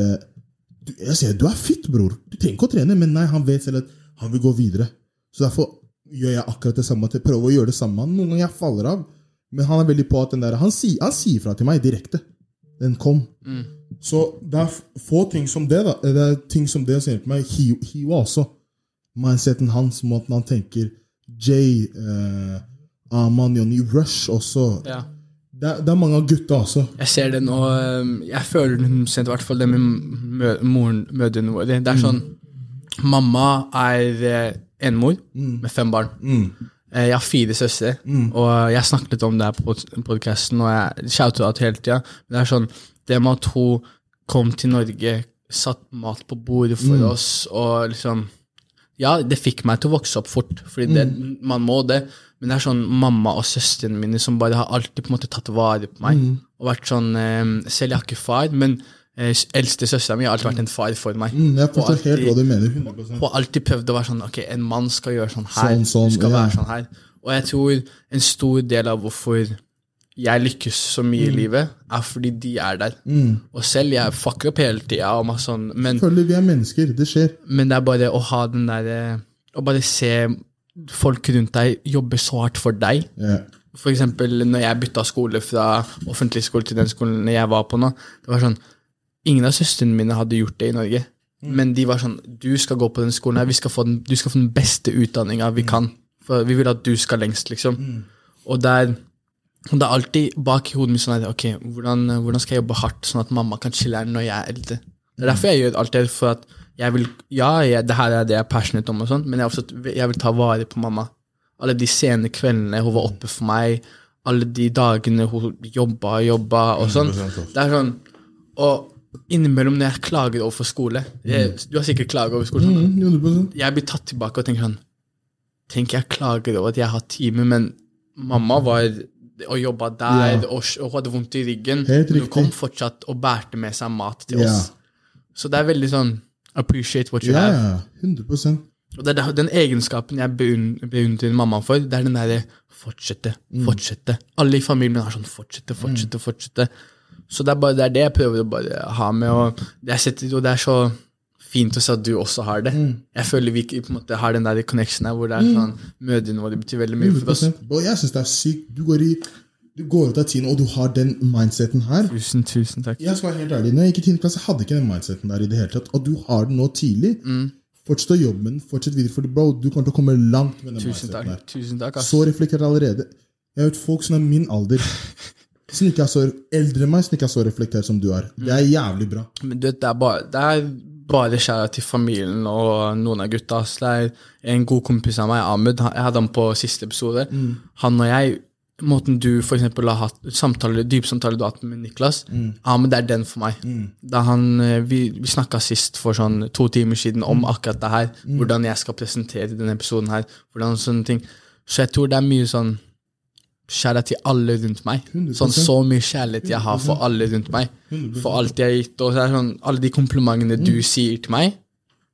du, jeg sier du er fit, bror. Du trenger ikke å trene, men nei, han vet selv at han vil gå videre. Så derfor gjør jeg akkurat det samme. til Prøver å gjøre det samme. Noen ganger jeg faller av, men han er veldig på at den der, han, sier, han sier fra til meg direkte. Den kom. Så det er få ting som det. da. Det er ting som det som hjelper meg. Hiwa også. Mindseten hans, måten han tenker. Jay, eh, Aman, Johnny, Rush også. Ja. Det, er, det er mange av gutta også. Jeg ser det nå. Jeg føler sent, i hvert fall det med mø moren, mødrene våre. Det er sånn Mamma er enemor mm. med fem barn. Mm. Jeg har fire søstre, og jeg snakket litt om det her på podkasten, og jeg shouter out hele tida. Det er sånn Det med at hun kom til Norge, satt mat på bordet for oss, og liksom Ja, det fikk meg til å vokse opp fort, fordi det, man må det. Men det er sånn mamma og søstrene mine som bare har alltid på en måte tatt vare på meg. Og vært sånn, eh, Selv jeg har ikke far, men eh, eldste søstera mi har alltid vært en far for meg. Mm, jeg forstår alltid, helt hva du mener. 100%. og alltid prøvd å være sånn Ok, en mann skal gjøre sånn her. Sånn, sånn, du skal ja. være sånn her. Og jeg tror en stor del av hvorfor jeg lykkes så mye Mm. i livet, er fordi de er der. Og selv jeg fucker opp hele tida, sånn, Selvfølgelig, vi er mennesker. Det skjer. men det er bare å ha den derre Å bare se folk rundt deg jobbe så hardt for deg. Yeah. For eksempel når jeg bytta skole fra offentlig skole til den skolen jeg var på nå. Det var sånn, Ingen av søstrene mine hadde gjort det i Norge. Men de var sånn Du skal gå på den skolen her, vi skal få den, du skal få den beste utdanninga vi kan. For vi vil at du skal lengst, liksom. Og der det er alltid bak i hodet mitt sånn at ok, hvordan, hvordan skal jeg jobbe hardt sånn at mamma kan chille her når jeg er eldre? Det er derfor jeg gjør alt det. For at jeg vil, ja, jeg, det her er det jeg er passionate om, og sånt, men jeg, også, jeg vil ta vare på mamma. Alle de sene kveldene hun var oppe for meg, alle de dagene hun jobba og jobba og sånn. 100% altså. Det er sånn, Og innimellom når jeg klager overfor skole jeg, Du har sikkert klaget over skole. sånn, Mm, 100%. jeg blir tatt tilbake og tenker sånn Tenk, jeg klager over at jeg har time, men mamma var og jobba der, Ja. og, og hadde vondt i ryggen. Hun kom fortsatt og bærte med seg mat til Ja. oss. Så det er veldig sånn Appreciate what you Ja, have. ja. 100 Og det er den egenskapen jeg beundrer mamma for, det er den derre fortsette, Mm. fortsette. Alle i familien har sånn fortsette, fortsette, fortsette. Så det er bare det, er det jeg prøver å bare ha med, og jeg setter, og det er så fint å se at du også har det. Mm. Jeg føler vi ikke på en måte har den der connection her, hvor det er sånn mødrene våre betyr veldig mye for oss. Og jeg syns det er sykt. Du går, i, du går ut av tiden, og du har den mindseten her. Tusen, tusen takk. Jeg skal være helt ærlig, når jeg gikk i 10. klasse, hadde ikke den mindseten der i det hele tatt. Og du har den nå tidlig. Mm. Fortsett å jobbe med den. Fortsett videre, for bro, du kommer til å komme langt med den Tusen mindseten takk. Tusen takk, ass. Så reflektert allerede. Jeg vet folk som er min alder, som ikke er så eldre enn meg, som ikke er så reflektert som du er. Det er jævlig bra. Men du vet, det er bare, det er bare kjære til familien og noen av gutta. er en god kompis av meg, Ahmed, jeg hadde han på siste episode. Han og jeg, måten du for eksempel har hatt samtale, dypsamtale du har hatt med Niklas, Ahmed er den for meg. Da han, eh, vi vi snakka sist for sånn to timer siden om akkurat det her, hvordan jeg skal presentere denne episoden her, hvordan sånne ting. Så jeg tror det er mye sånn Kjærlighet til alle rundt meg. Sånn Så mye kjærlighet jeg har for alle rundt meg. For alt jeg har gitt. Og så er det sånn, alle de komplimentene Mm. du sier til meg,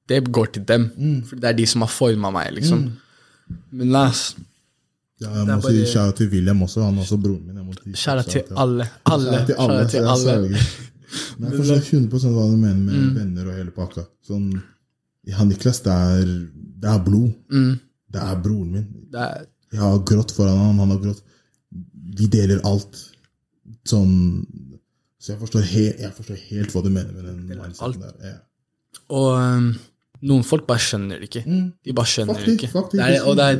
det går til dem. For det er de som har forma meg, liksom. Men ass, Ja, jeg må bare... si kjære til William også. Han er også broren min. kjære si til alle. Alle. Kjære til alle. Kjære til alle. sverger. Men jeg forstår 100 hva du mener med venner og hele pakka. Sånn, ja, Niklas, det er, det er blod. Det er broren min. Det er, Jeg har grått foran han, han har grått. Vi deler alt. Sånn Så jeg forstår, he jeg forstår helt hva du mener med den mindseten der. Ja. og um, noen folk bare skjønner det ikke. De bare skjønner det Faktisk, ikke. faktisk, Det er, og, det er,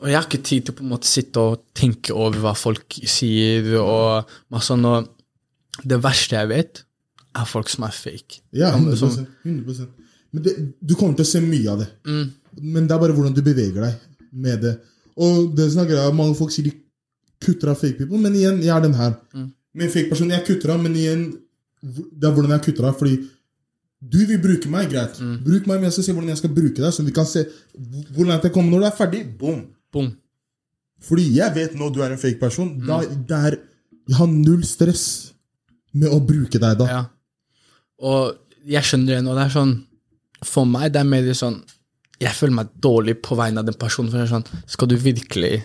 og jeg har ikke tid til å på en måte sitte og tenke over hva folk sier, og masse sånn. Og det verste jeg vet, er folk som er fake. Ja, 100, som- 100%. Men det, du kommer til å se mye av det. Men det er bare hvordan du beveger deg med det. Og det som er greia, Mange folk sier de kutter av fake people, men igjen, jeg er den her. Mm. Min fake person, jeg kutter av, men igjen, det er hvordan jeg kutter av. Fordi du vil bruke meg, greit. Bruk meg, men jeg skal se hvordan jeg skal bruke deg. Så vi kan se hvor langt jeg kommer når du er ferdig. Boom. Boom. Fordi jeg vet nå du er en fake person. Da, det er, jeg har null stress med å bruke deg da. Ja. Og jeg skjønner det nå. Det er sånn For meg det er mer sånn Jeg føler meg dårlig på vegne av den personen. For det er sånn Skal du virkelig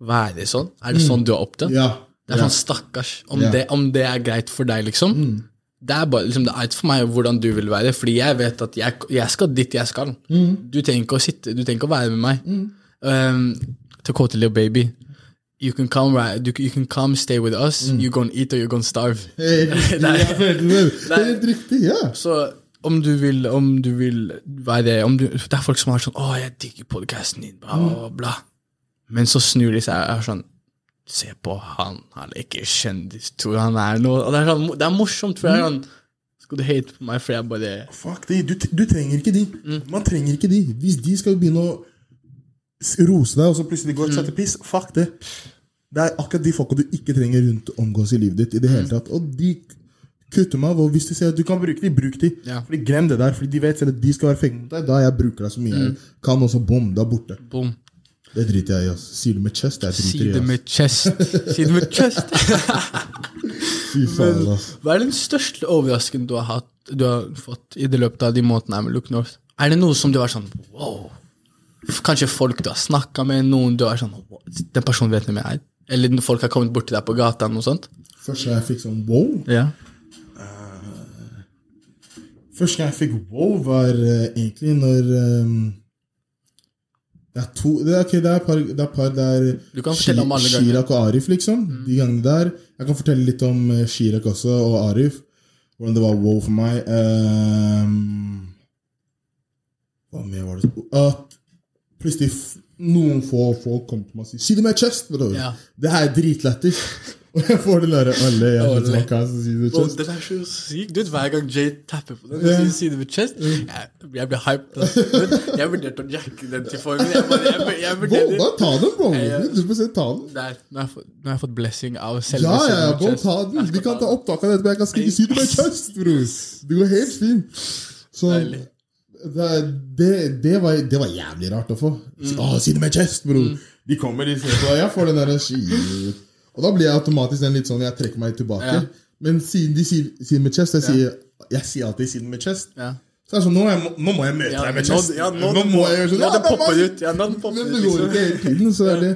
være sånn? Er det sånn du har opptatt? Ja. Det er sånn stakkars. Om, Ja. det, om det er greit for deg, liksom. Det er bare liksom, det er ikke for meg hvordan du vil være, fordi jeg vet at jeg, jeg skal dit jeg skal. Du trenger ikke å sitte, du trenger ikke å være med meg. Um, to quote little Baby You can come right, you, you can come stay with us, you're gonna eat or you're gonna starve. Hey, Nei. jeg følte det. Det er helt riktig, ja. Så om du vil, om du vil være om du, Det er folk som har sånn 'Å, jeg digger podkasten din', bla, bla. Men så snur de seg og er sånn Se på han, han er ikke kjendis, tror han er noe det er, sånn, det er morsomt, for det er sånn Skal du hate på meg, for jeg bare Fuck de, du, du trenger ikke de. Man trenger ikke de. Hvis de skal begynne å rose deg, og så plutselig går og setter piss, fuck det. Det er akkurat de folka du ikke trenger rundt omgås i livet ditt. i det hele tatt. Og de kutter meg av, og hvis de sier at du kan bruke de, bruk de. Ja. Fordi Glem det der, fordi de vet selv at de skal være fake mot deg. Da jeg bruker deg så mye jeg kan, og så bom, da borte. Boom. Det driter jeg i. ass. Sier du med chest, jeg Si driter i. det ass. med chest. Si det med chest. Fy faen, ass. Hva er den største overraskelsen du har, hatt, du har fått i det løpet av de månedene her med Look North? Er det noe som du har vært sånn wow? Kanskje folk du har snakka med, noen du har sånn wow, Den personen vet hvem jeg er? Eller når folk har kommet bort til deg på gata, noe sånt? Først jeg fikk sånn wow. Ja. Første gang jeg fikk wow, var eh, egentlig når ehm, Det er to Det er, okay, det er par, det er, par der. Shirak Chirag og Arif, liksom. De gangene der. Jeg kan fortelle litt om Shirak Chirag også, og Arif. Hvordan det var wow for meg. Um, hva mer var det At plutselig noen få folk kom til meg og sier 'Si det med chest', bror. Ja. Det her er dritlættis. Og jeg får den derre alle hjemme vet som sier det chest. den er så syk. Du vet, Hver gang Jay tapper på den, yeah. sier det med chest Jeg, jeg blir hyped. Altså. Jeg vurderte å jacke den til formen. Jeg, bare, jeg, jeg vurderer ta den, bro. Du får se, ta den. Der, nå har jeg fått, nå har jeg fått blessing av selve Ja, ja, bro, ta den. Vi kan ta opptak av dette, men jeg kan skrive si det med kjøst, bros. Det går helt fint. Så Deilig. det, det, det, var, det var jævlig rart å få. Mm. Å, si det med chest, bror. De kommer, de jeg får den der shit. Og da blir jeg automatisk den litt sånn, jeg trekker meg tilbake. Ja. Men siden de sier, siden med chest, jeg sier, jeg sier alltid siden med chest. Ja. Så er det sånn, nå, er jeg, nå må jeg møte Ja, deg med chest. ja, nå- må jeg gjøre sånn. nå det popper ut. Ja, nå det popper Men det går liksom. ikke hele tiden, så er det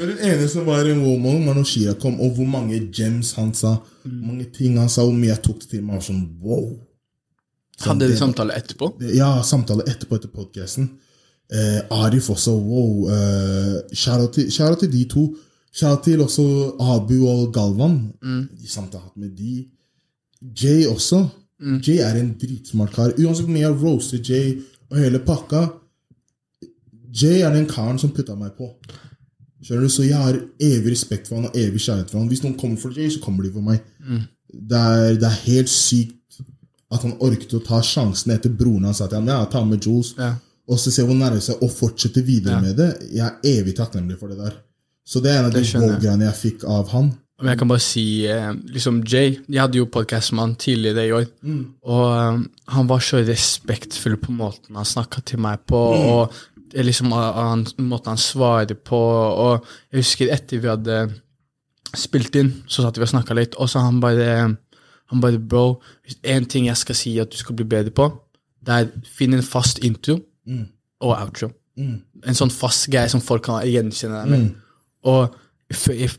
Men den ene som var en woman, var når Shira kom, og hvor mange gems han sa. Hvor mange ting han sa, hvor mye jeg tok det til meg. var sånn, wow. Sånn, Hadde det- de samtale etterpå? Ja, samtale etterpå etter podcasten. Eh, Arif også, wow. Eh, Shout-out til, til de to. Shout til også Abu og Galvan. De Samtidig hatt med de. Jay også. Jay er en dritsmart kar. Uansett hvor mye jeg roaster Jay og hele pakka, Jay er den karen som putta meg på. Skjønner du? Så jeg har evig respekt for han og evig kjærlighet for han. Hvis noen kommer for Jay, så kommer de for meg. Det, er, det er helt sykt at han orket å ta sjansen etter broren hans sa til ham ja, ta med Jules. Ja. Og så se hvor nærme seg og fortsette videre Ja. med det. Jeg er evig takknemlig for det der. Så det er en av de Det jeg. fikk av han. Men jeg kan bare si eh, liksom Jay Jeg hadde jo podcast med han tidligere i år. Og eh, han var så respektfull på måten han snakka til meg på. Og det er liksom av han, måten han svarer på. Og jeg husker etter vi hadde spilt inn, så satt vi og snakka litt, og så han bare han bare, bro, én ting jeg skal si at du skal bli bedre på, det er finn en fast intro og outro. En sånn fast greie som folk kan gjenkjenne deg med. Og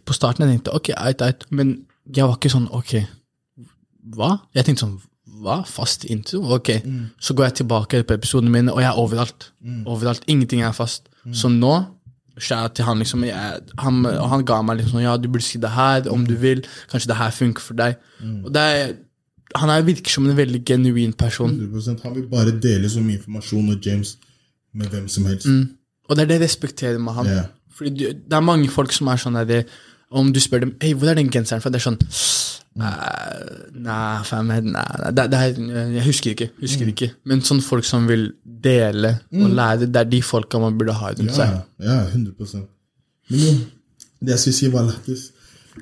på starten jeg tenkte ok, eit, eit, men jeg var ikke sånn ok, hva? Jeg tenkte sånn hva? Fast intro? Ok. Så går jeg tilbake på episodene mine, og jeg er overalt. Overalt. Ingenting er fast. Så nå skjær til han liksom jeg, han, han ga meg liksom ja, du burde si det her om du vil. Kanskje det her funker for deg. Og det er, han er virker som en veldig genuin person. 100%. Han vil bare dele så mye informasjon og James med hvem som helst. Og det er det jeg respekterer med han. Ja. Fordi du, det er mange folk som er sånn der Om du spør dem hey, hvor er den genseren fra, det er sånn «Eh, Nei, fam, nei, nei det, det er, Jeg husker ikke. husker ikke Men sånn folk som vil dele og lære, det er de folka man burde ha rundt Ja, seg. ja, 100 Men jo, det jeg skulle si, var lættis.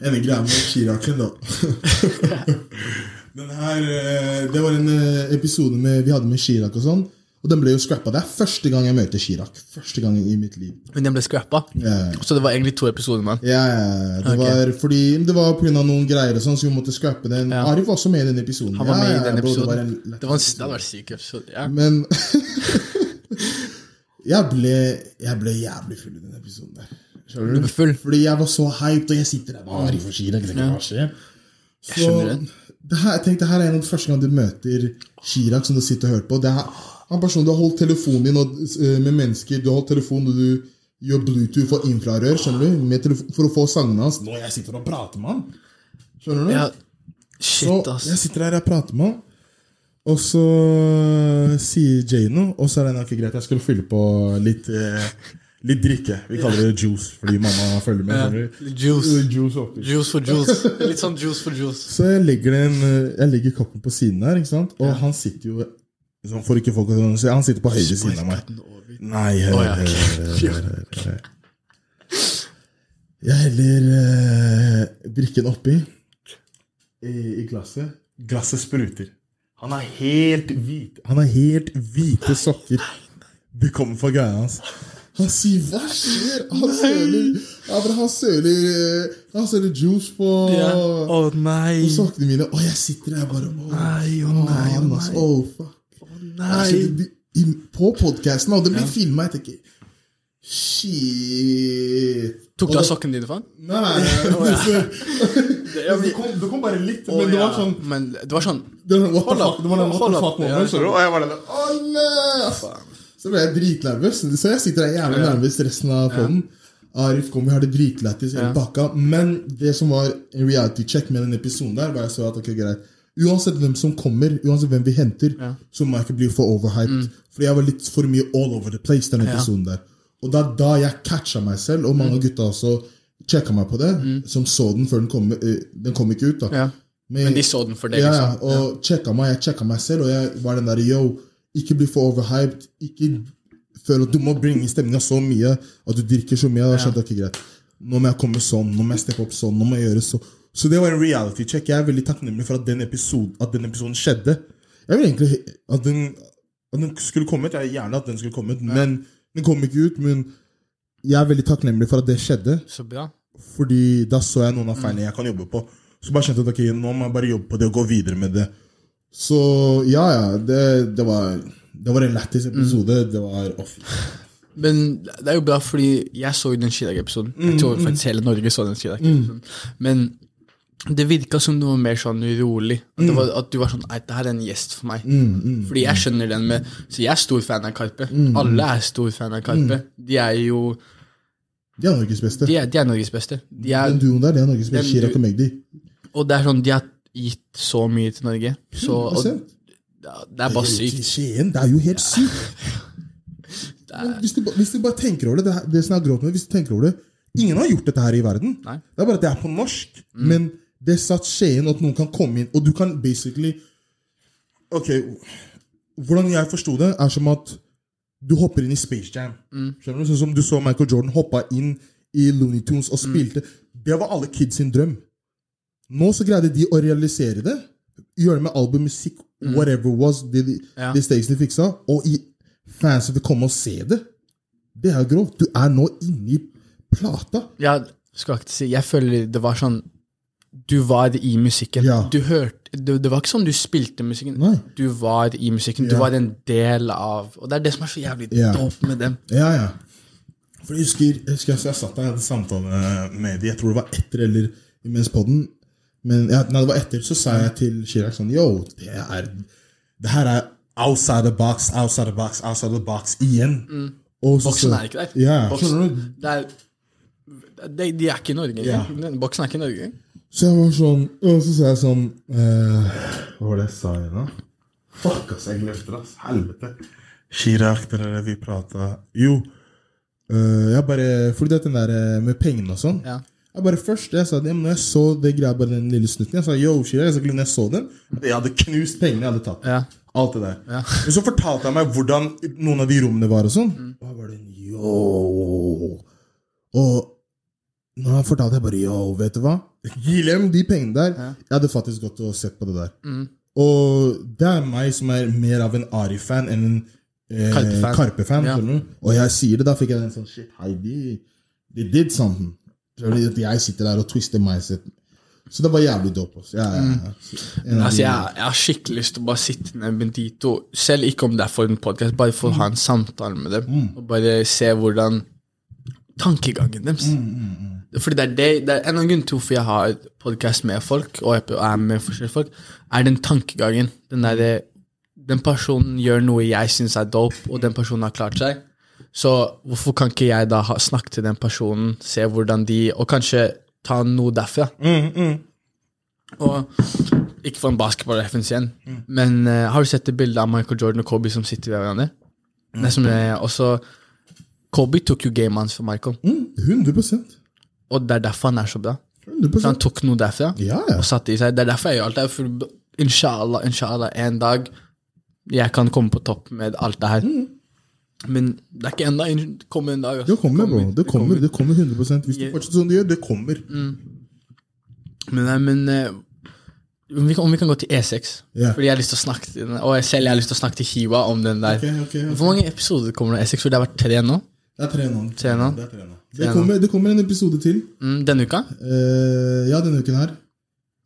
En greie med Chirac-en, da. Den her, eh, Det var en eh, episode med, vi hadde med Chirac og sånn. Og den ble jo scrappa. Det er første gang jeg møter Chirag. Første gang i mitt liv. Men den ble scrappa. Ja, Så det var egentlig to episoder, med ja, ja. Det Ok. var fordi Det var pga. noen greier og sånn, så vi måtte scrappe den. Ja. Arif var også med i den episoden. Han var med Ja, i ja, den episoden. Det var en Det var en, det hadde vært syk episode. Ja. Men jeg ble, jeg ble jævlig full i den episoden der. Skjønner Du du ble full? Fordi jeg var så hyped, og jeg sitter der bare Arif for Chirag. Jeg kan skjer? Så, skjønner det. det her, jeg tenkte, det her er en av de første gang du møter Chirag, som du sitter og hører på. Det er han personen Du har holdt telefonen din og, eh, med mennesker. Du har holdt telefonen og du gjør Bluetooth og infrarør skjønner du, med for å få sangene hans. Nå jeg sitter og prater med han. Skjønner du? ja. Shit, Så Shit, jeg sitter her og prater med han, og så sier Jay noe, og så er det ikke greit. Jeg skulle fylle på litt eh, Litt drikke. Vi kaller det juice, fordi mamma følger med. Ja, Juice. Juice. Juice for juice. Litt sånn juice for juice. Så jeg legger, den, eh, jeg legger koppen på siden her, ikke sant? og han sitter jo sånn For ikke folk å se, Han sitter på høyre siden av meg. Nei, hør, hør, hør. Jeg heller eh, drikken oppi i, i glasset. Glasset spruter. Han er helt hvit. Han har helt hvite sokker. Det kommer fra greia hans. Han sier 'hva skjer?' Han søler ja, han søler eh, Han søler juice på, Ja. Å nei. på sokkene mine, og jeg sitter der bare å, Nei, å nei, å nei. oh, fuck. Nei. Altså, på podkasten, og det blir filma. Jeg tenker Shit. Tok du av sokken din, faen? Nei, nei. nei. det, kom, det kom bare litt, men det var sånn Men det var sånn det var, what the Hold opp. fuck, det var den Hold Ja, du? Og jeg var der Å nei! Så ble jeg dritnervøs. Så jeg sitter der jævlig nervøs resten av poden. Arif kom, vi har det dritlættis Ja. bakka. Men det som var en reality check med den episoden der, var jeg så at ok, greit Uansett hvem som kommer, uansett hvem vi henter, Ja. så må jeg ikke bli for overhyped. Fordi jeg var litt for mye all over the place den episoden der. Og det er da jeg catcha meg selv, og mange av gutta også sjekka meg på det, som så den før den kom. eh, Den kom ikke ut, da. Ja. Men- Men de så den for deg, ja, ja, liksom. og sjekka meg, jeg sjekka meg selv, og jeg var den der yo, ikke bli for overhyped. Ikke føle at du må bringe stemninga så mye at du drikker så mye. Da skjønte jeg ikke greit. Nå må jeg komme sånn, nå må jeg steppe opp sånn, nå må jeg gjøre så. Så det var en reality check. Jeg er veldig takknemlig for at den, episode, at den episoden skjedde. Jeg vil egentlig at den, at den skulle kommet. Jeg gjerne at den skulle kommet, men den kom ikke ut. Men jeg er veldig takknemlig for at det skjedde. Så bra. Fordi da så jeg noen av feilene jeg kan jobbe på. Så bare kjente jeg at ok, nå må jeg bare jobbe på det og gå videre med det. Så ja, ja. Det, det var Det var en lættis episode. Det var off. Men det er jo bra, fordi jeg så jo den Chirag-episoden. Jeg tror faktisk hele Norge så den Chirag-episoden. Men det virka som du var mer sånn urolig. At, det var, at du var sånn Nei, det her er en gjest for meg. Fordi jeg skjønner den med Så jeg er stor fan av Karpe. Alle er stor fan av Karpe. De er jo De er Norges beste. De er, de er Norges beste. De er, Den duoen der, det er Norges beste. Chirag og Magdi. og det er sånn De har gitt så mye til Norge. Så og, Det er bare sykt. Skien, det er jo helt sykt. Hvis, du, hvis du bare tenker over det, det, det som er har grått med, hvis du tenker over det Ingen har gjort dette her i verden. Nei. Det er bare at det er på norsk. Men det satt Skien at noen kan komme inn, og du kan basically Ok, hvordan jeg forsto det, er som at du hopper inn i Space Jam. Skjønner du? Sånn som du så Michael Jordan hoppa inn i Looney Tunes og spilte. Det var alle kids sin drøm. Nå så greide de å realisere det. Gjøre det med album, musikk, whatever it was, de, de, Ja. de fiksa. Og i fansen vil komme og se det. Det er grovt. Du er nå inne i plata. Ja, skal ikke si Jeg føler det var sånn Du var i musikken. Ja. Du hørte det, det var ikke sånn du spilte musikken. Nei. Du var i musikken. Du var en del av Og det er det som er så jævlig Ja. dope med dem. Ja, ja. For jeg husker, jeg husker jeg, satt der jeg hadde samtale med de, jeg tror det var etter eller imens podden. Men ja, når det var etter, så sa jeg til Chirag sånn Yo, det er Det her er outside the box, outside the box, outside the box igjen. Og så- Boksen er ikke der. Ja, Boksen, er, de, de er ikke i Norge. Ja. Boksen er ikke i Norge. Så jeg var sånn Og så sa jeg sånn eh, Hva var det jeg sa igjen, da? Fuck, ass, jeg glemte det, ass. Helvete. Chirag, det er det vi prata Jo. eh, jeg bare Fordi det er den der eh, med pengene og sånn. Ja. Jeg bare først, jeg sa det, men når jeg så det greia, bare den lille snutten Jeg sa yo, Chirag. jeg sa ikke når jeg så den at Jeg hadde knust pengene jeg hadde tatt. Ja. Alt det der. Men så fortalte han meg hvordan noen av de rommene var og sånn. Og jeg bare yo. Og han fortalte, jeg bare yo, vet du hva? Gi dem de pengene der. Jeg hadde faktisk gått og sett på det der. Og det er meg som er mer av en Ari-fan enn en eh, Karpe-fan. Karpe-fan. Ja. Og jeg sier det, da fikk jeg den sånn Shit, hei, de, de did something. Jeg sitter der og twister mindset. Så det var jævlig dope. Altså. Jeg, en av Altså, jeg, jeg har skikkelig lyst til å bare sitte ned med Dito, selv ikke om det er for en podkast, bare for å ha en samtale med dem. Og bare se hvordan tankegangen deres. Fordi det er, det, det er en av grunnene til hvorfor jeg har podkast med folk, og jeg er med forskjellige folk, er den tankegangen. Den derre Den personen gjør noe jeg syns er dope, og den personen har klart seg. Så hvorfor kan ikke jeg da ha, snakke til den personen, se hvordan de Og kanskje ta noe derfra? Og ikke for en basketballreferanse igjen, men uh, har du sett det bildet av Michael Jordan og Kobe som sitter ved hverandre? Det er som er også, Kobe tok jo gamet hans for Michael, Mm, 100 og det er derfor han er så bra. 100 Så han tok noe derfra Ja, ja. og satte i seg. Det er derfor jeg gjør alt det her. For inshallah, inshallah, en dag jeg kan komme på topp med alt det her. Men det er ikke. Det kommer en dag. altså. Det kommer, bro. Det kommer, det kommer 100 Hvis du fortsetter som du gjør, det kommer. Men, nei, men eh, om, vi kan, om vi kan gå til E6 Yeah. Fordi jeg har lyst til å snakke til Og jeg selv jeg har lyst til å snakke til Hiwa om den der. Okay, okay, okay. Hvor mange episoder kommer det av E6? For det har vært tre nå. Det er tre nå. Tre nå? Det, tre nå. Det, kommer, det kommer en episode til. Mm, denne uka. Uh, ja, denne uken her.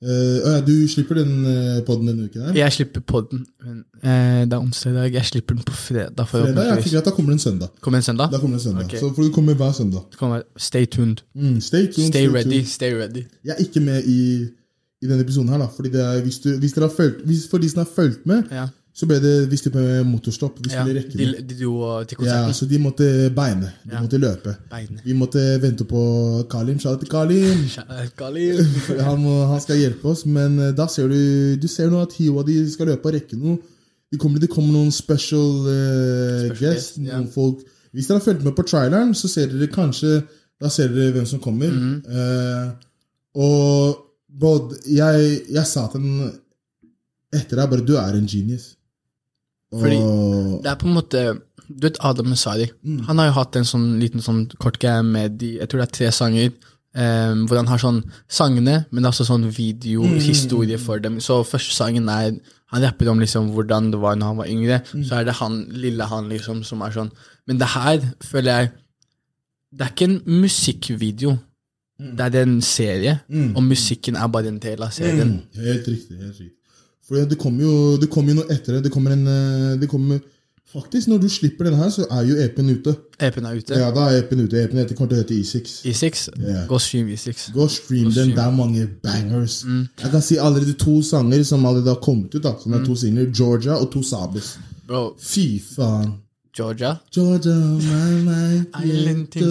Eh, ja, du slipper den uh, podden denne uken her? Jeg slipper podden. Men, eh, det er onsdag i dag. Jeg slipper den på fredag. Fredag? Ja, ikke greit, da kommer den søndag. Kommer en søndag? Da kommer en søndag. okay. Så for det kommer hver søndag. Kommer, stay tuned. Mm, stay tuned. Stay stay ready. Stay ready. Jeg er ikke med i, i denne episoden her, da. Fordi det er, hvis, du, hvis dere har følt, hvis, for de som har fulgt med, Ja. Så ble det visst med motorstopp. Vi skulle de, rekke det. de de, til Ja, så de måtte beine. De Ja. måtte løpe. Beine. Vi måtte vente på Kalim. Shout out til Kalim. Han, han skal hjelpe oss, men eh, da ser du Du ser nå at Hiwa de skal løpe og rekke noe. Det kommer, det kommer noen special, uh, Special guest. Noen ja. Folk Hvis dere har fulgt med på traileren, så ser dere kanskje Da ser dere hvem som kommer. Mm -hmm. uh, og Bod, jeg, jeg sa til den etter deg bare Du er en genius. Og, Fordi- Det er på en måte Du vet Adam Messari? Han har jo hatt en sånn liten sånn kort greie med de, Jeg tror det er tre sanger. Um, hvor han har sånn sangene, men også sånn videohistorie for dem. Så første sangen er Han rapper om liksom hvordan det var når han var yngre. Så er det han, lille han liksom som er sånn. Men det her føler jeg Det er ikke en musikkvideo. Det er en serie, og musikken er bare en del av serien. Mm, helt riktig. helt riktig. For det kommer jo, det kommer jo noe etter det. Det kommer en eh, det kommer, Faktisk, når du slipper den her, så er jo EP-en ute. EP-en er ute. Ja, da er EP-en ute. EP-en heter, kommer til å hete E6. E6. Yeah. Gå stream E6. Gå stream den. Det er mange bangers. Mm. Jeg kan si allerede to sanger som allerede har kommet ut. da Som Mm. er to singler. Georgia og to Sabes. Bro, Fy faen. Georgia Georgia, my, my Island ting.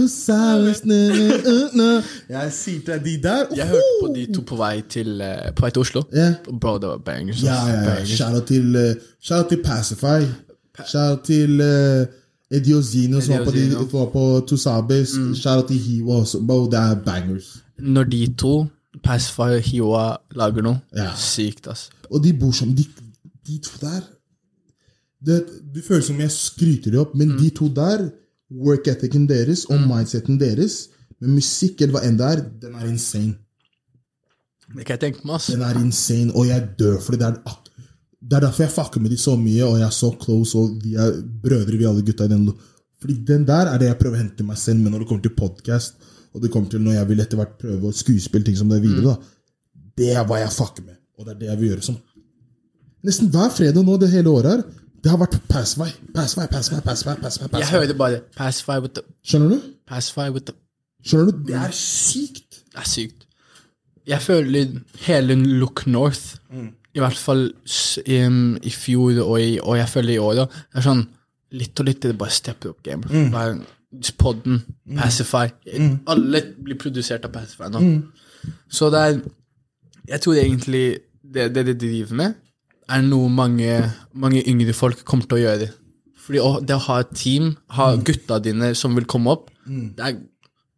Uh. Jeg sier til deg, de der Jeg hørte på de to på vei til, eh, på vei til Oslo. Yeah. Bro, det var bangers. Ja, ja, ja. Bangers. Shout out til, uh, til Pacify. Shout out til uh, Ediozino, som var på, de, var på Tusabes. Mm. Shout out til Hiwa også. Bro, det er bangers. Når de to, Pacify og Hiwa, lager noe, Ja. sykt, ass. Og de bor sammen. De, de to der det, Du føler som jeg skryter dem opp, men de to der, work ethicen deres og mindseten deres med musikk eller hva enn det er, den er insane. Det kan jeg tenke meg, ass. Den er insane, og jeg dør fordi det er Det er derfor jeg fucker med de så mye, og jeg er så close, og vi er brødre, vi alle gutta i den. Fordi den der er det jeg prøver å hente meg selv med når det kommer til podcast, og det kommer til når jeg vil etter hvert prøve å skuespille ting som det er videre. da. Det er hva jeg fucker med, og det er det jeg vil gjøre. som Nesten hver fredag nå det hele året her, det har vært Passvei, Passvei, Passvei, Passvei. Passvei, Jeg hører bare Pacify with the Skjønner du? Pacify with the Skjønner du? Det er sykt. Det er sykt. Jeg føler hele Look North, i hvert fall i, i fjor og, i, og jeg føler i år òg, er sånn litt og litt det bare stepper opp game. Bare Podden, Pacify Alle blir produsert av Pacify nå. Så det er Jeg tror egentlig det, det de driver med, er noe mange, mange yngre folk kommer til å gjøre. Fordi å, det å ha et team, ha gutta dine som vil komme opp, det er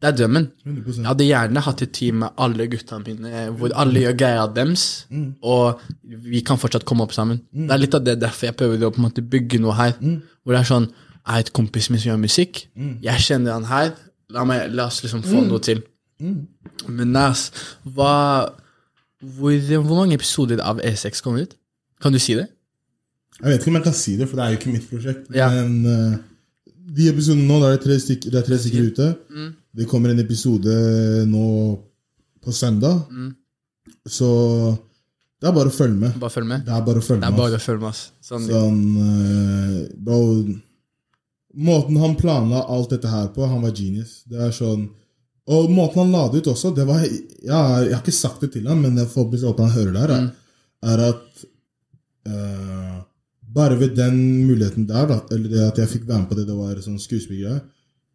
Det er drømmen. 100%. Jeg hadde gjerne hatt et team med alle gutta mine, hvor alle gjør greia deres, og vi kan fortsatt komme opp sammen. Det er litt av det derfor jeg prøver å på en måte bygge noe her. Hvor det er sånn Jeg er et kompis min som gjør musikk. Jeg kjenner han her. La, meg, la oss liksom få noe til. Men Nas, hva hvor, hvor mange episoder av E6 kommer ut? Kan du si det? Jeg vet ikke om jeg kan si det, for det er jo ikke mitt prosjekt. Ja. Men uh, de episodene nå, da er tre stykker, er tre stykker ute. Mm. Det kommer en episode nå på søndag. Mm. Så det er bare å følge med. Bare følg med. Det er bare å følge Det er med. bare å følge med. Sånn, Sånn, uh, bro, måten han planla alt dette her på, han var genius. Det er sånn Og måten han la det ut også, det var ja, Jeg har ikke sagt det til ham, men jeg får håpe han hører det her, mm. er at eh, Bare ved den muligheten der, da, eller det at jeg fikk være med på det, det var sånn skuespillergreie,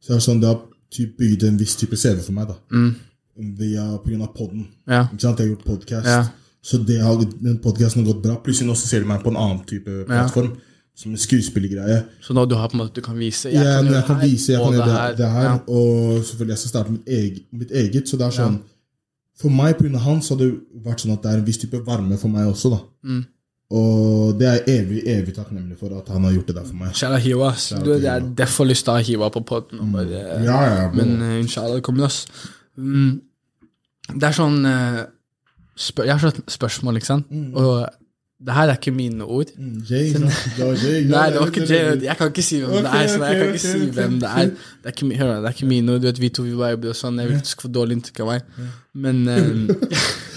så er det sånn det har typ bygd en viss type CV for meg, da. Via, på grunn av podden. Ja. Ikke sant? Jeg har gjort podcast. Ja. Så det har, den podcasten har gått bra. Plutselig nå så ser du meg på en annen type plattform. Som en skuespillergreie. Så nå du har på en måte du kan vise Jeg, kan jeg, kan vise, jeg kan gjøre det, det her. Ja. Og selvfølgelig jeg skal starte mitt eget, mitt eget. Så det er sånn For meg, pga. han, så har det vært sånn at det er en viss type varme for meg også. da Mm. Og det er jeg evig, evig takknemlig for at han har gjort det der for meg. Kjære Hiwa. Du, jeg er derfor lyst til å ha Hiwa på poden. Ja, ja, bro. Men uh, inshallah, det kommer, oss. Mm, det er sånn uh, Jeg har sånn spørsmål, ikke sant? Og det her er ikke mine ord. Mm, Jay, det Jay. Ja, Nei, det var ikke Jay. Jeg kan ikke si hvem det Ok, er. Så jeg kan ikke okay, si hvem det er. Det er ikke, hør, det er ikke mine ord. Du vet, vi to vi viber og sånn. Jeg vil ikke få dårlig inntrykk av meg. Men eh,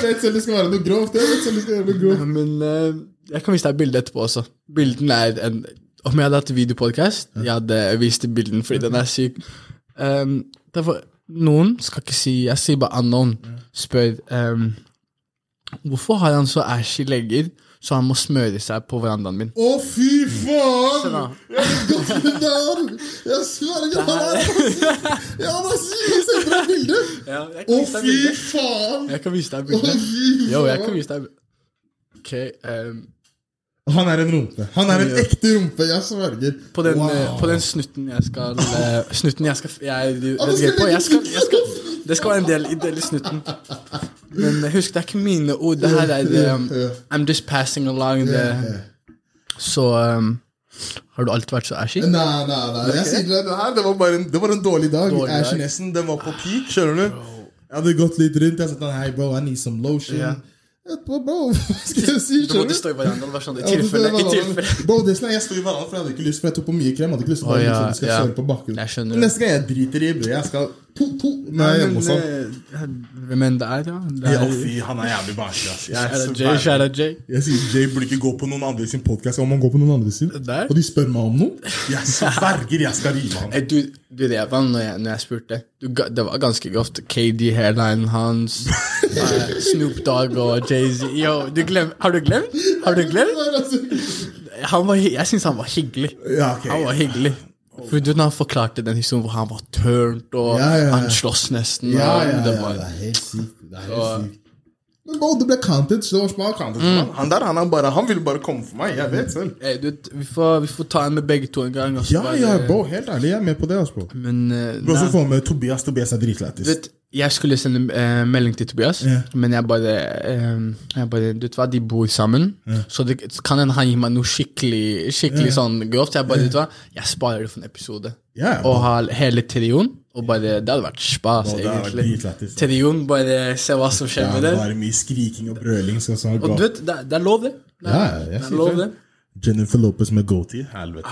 Jeg vet selv det skal være noe grovt. Jeg vet selv det skal være noe grovt. Men eh, jeg kan vise deg bildet etterpå også. Bilden er en Om jeg hadde hatt videopodkast, jeg hadde vist deg bilden fordi den er syk. Um, derfor, noen skal ikke si Jeg sier bare unknown. Spør um, hvorfor har han så ashy legger så han må smøre seg på verandaen min. Å, fy faen! Jeg vet godt det er! Jeg sverger, han er Ja, han er syk! Se på det bildet! Ja, Å, fy faen! Jeg kan vise deg bildet. Jo, jeg kan vise deg Ok, um, Han er en rumpe. Han er en ekte rumpe, jeg sverger. på, den, Wow. eh, på den snutten jeg skal eh, Snutten jeg skal Jeg, jeg, jeg, skal jeg, jeg, jeg, jeg, jeg skal Det skal være en del, en del i snutten. Men eh, husk, det er ikke mine ord. Det her er um. I'm just passing along the. Så um, Har du alltid vært så ashy? Nei, nei, nei. Jeg sier det, her det var bare en, det var en dårlig dag. Dårlig dag. Den var på peak, skjønner du? Jeg hadde gått litt rundt. Jeg sa sånn, hei, bro, I need some lotion. Yeah. Etterpå, bro, hva skal jeg si? Du måtte stå i hverandre. Det var sånn i tilfelle. I tilfelle. Bro, det sånn, jeg sto i hverandre, for jeg hadde ikke lyst, for jeg tok på mye krem. Jeg hadde ikke lyst til Å, ja, liksom, skal ja. på bakken. Neste gang jeg driter i, bro. Jeg skal. Nei, hjemme hos han. eh, men det er, ja. Det er, fy, han er jævlig barnslig. Jeg, Jay. jeg sier Jay burde ikke gå på noen andre sin podcast om han går på noen andre sin. Og de spør meg om noe. Jeg sverger jeg skal rive han. Du, du rev han når jeg, når jeg spurte. Du, det var ganske grovt. KD, hairline hans, eh, Snoop Dogg og Jay-Z. Yo, du glem, har du glemt? Har du glemt? Han var, jeg syns han var hyggelig. Ja, okay. Han var hyggelig. For du, han forklarte den historien hvor han var turned, og Ja, ja, ja. han slåss nesten Ja, ja, ja, ja, det det er helt sykt. Det er Så- helt sykt. Men bro, det ble counted, så Det var smart counted. Mm. Han der, han, er bare, han ville bare komme for meg. Jeg vet selv. Hey, du, vi, får, vi får ta en med begge to en gang. og Ja, bare- ja, bro, helt ærlig, jeg er med på det. Altså, bro. Men uh, bro, så får vi med Tobias. Tobias er dritlættis. Vet, jeg skulle sende uh, melding til Tobias, yeah. men jeg bare, uh, jeg bare Du vet hva, de bor sammen, så det kan hende han gir meg noe skikkelig Skikkelig sånn grovt. Jeg bare, vet du hva, jeg sparer det for en episode. Og har hele trioen. Og bare, Det hadde vært spas, vært egentlig. Trioen, bare se hva som skjer Ja, med det det. er mye skriking og brøling. Sånn, Og du vet, det, det er lov, det. Det er, det er lov, det. Jennifer Lopez med goatee. Helvete.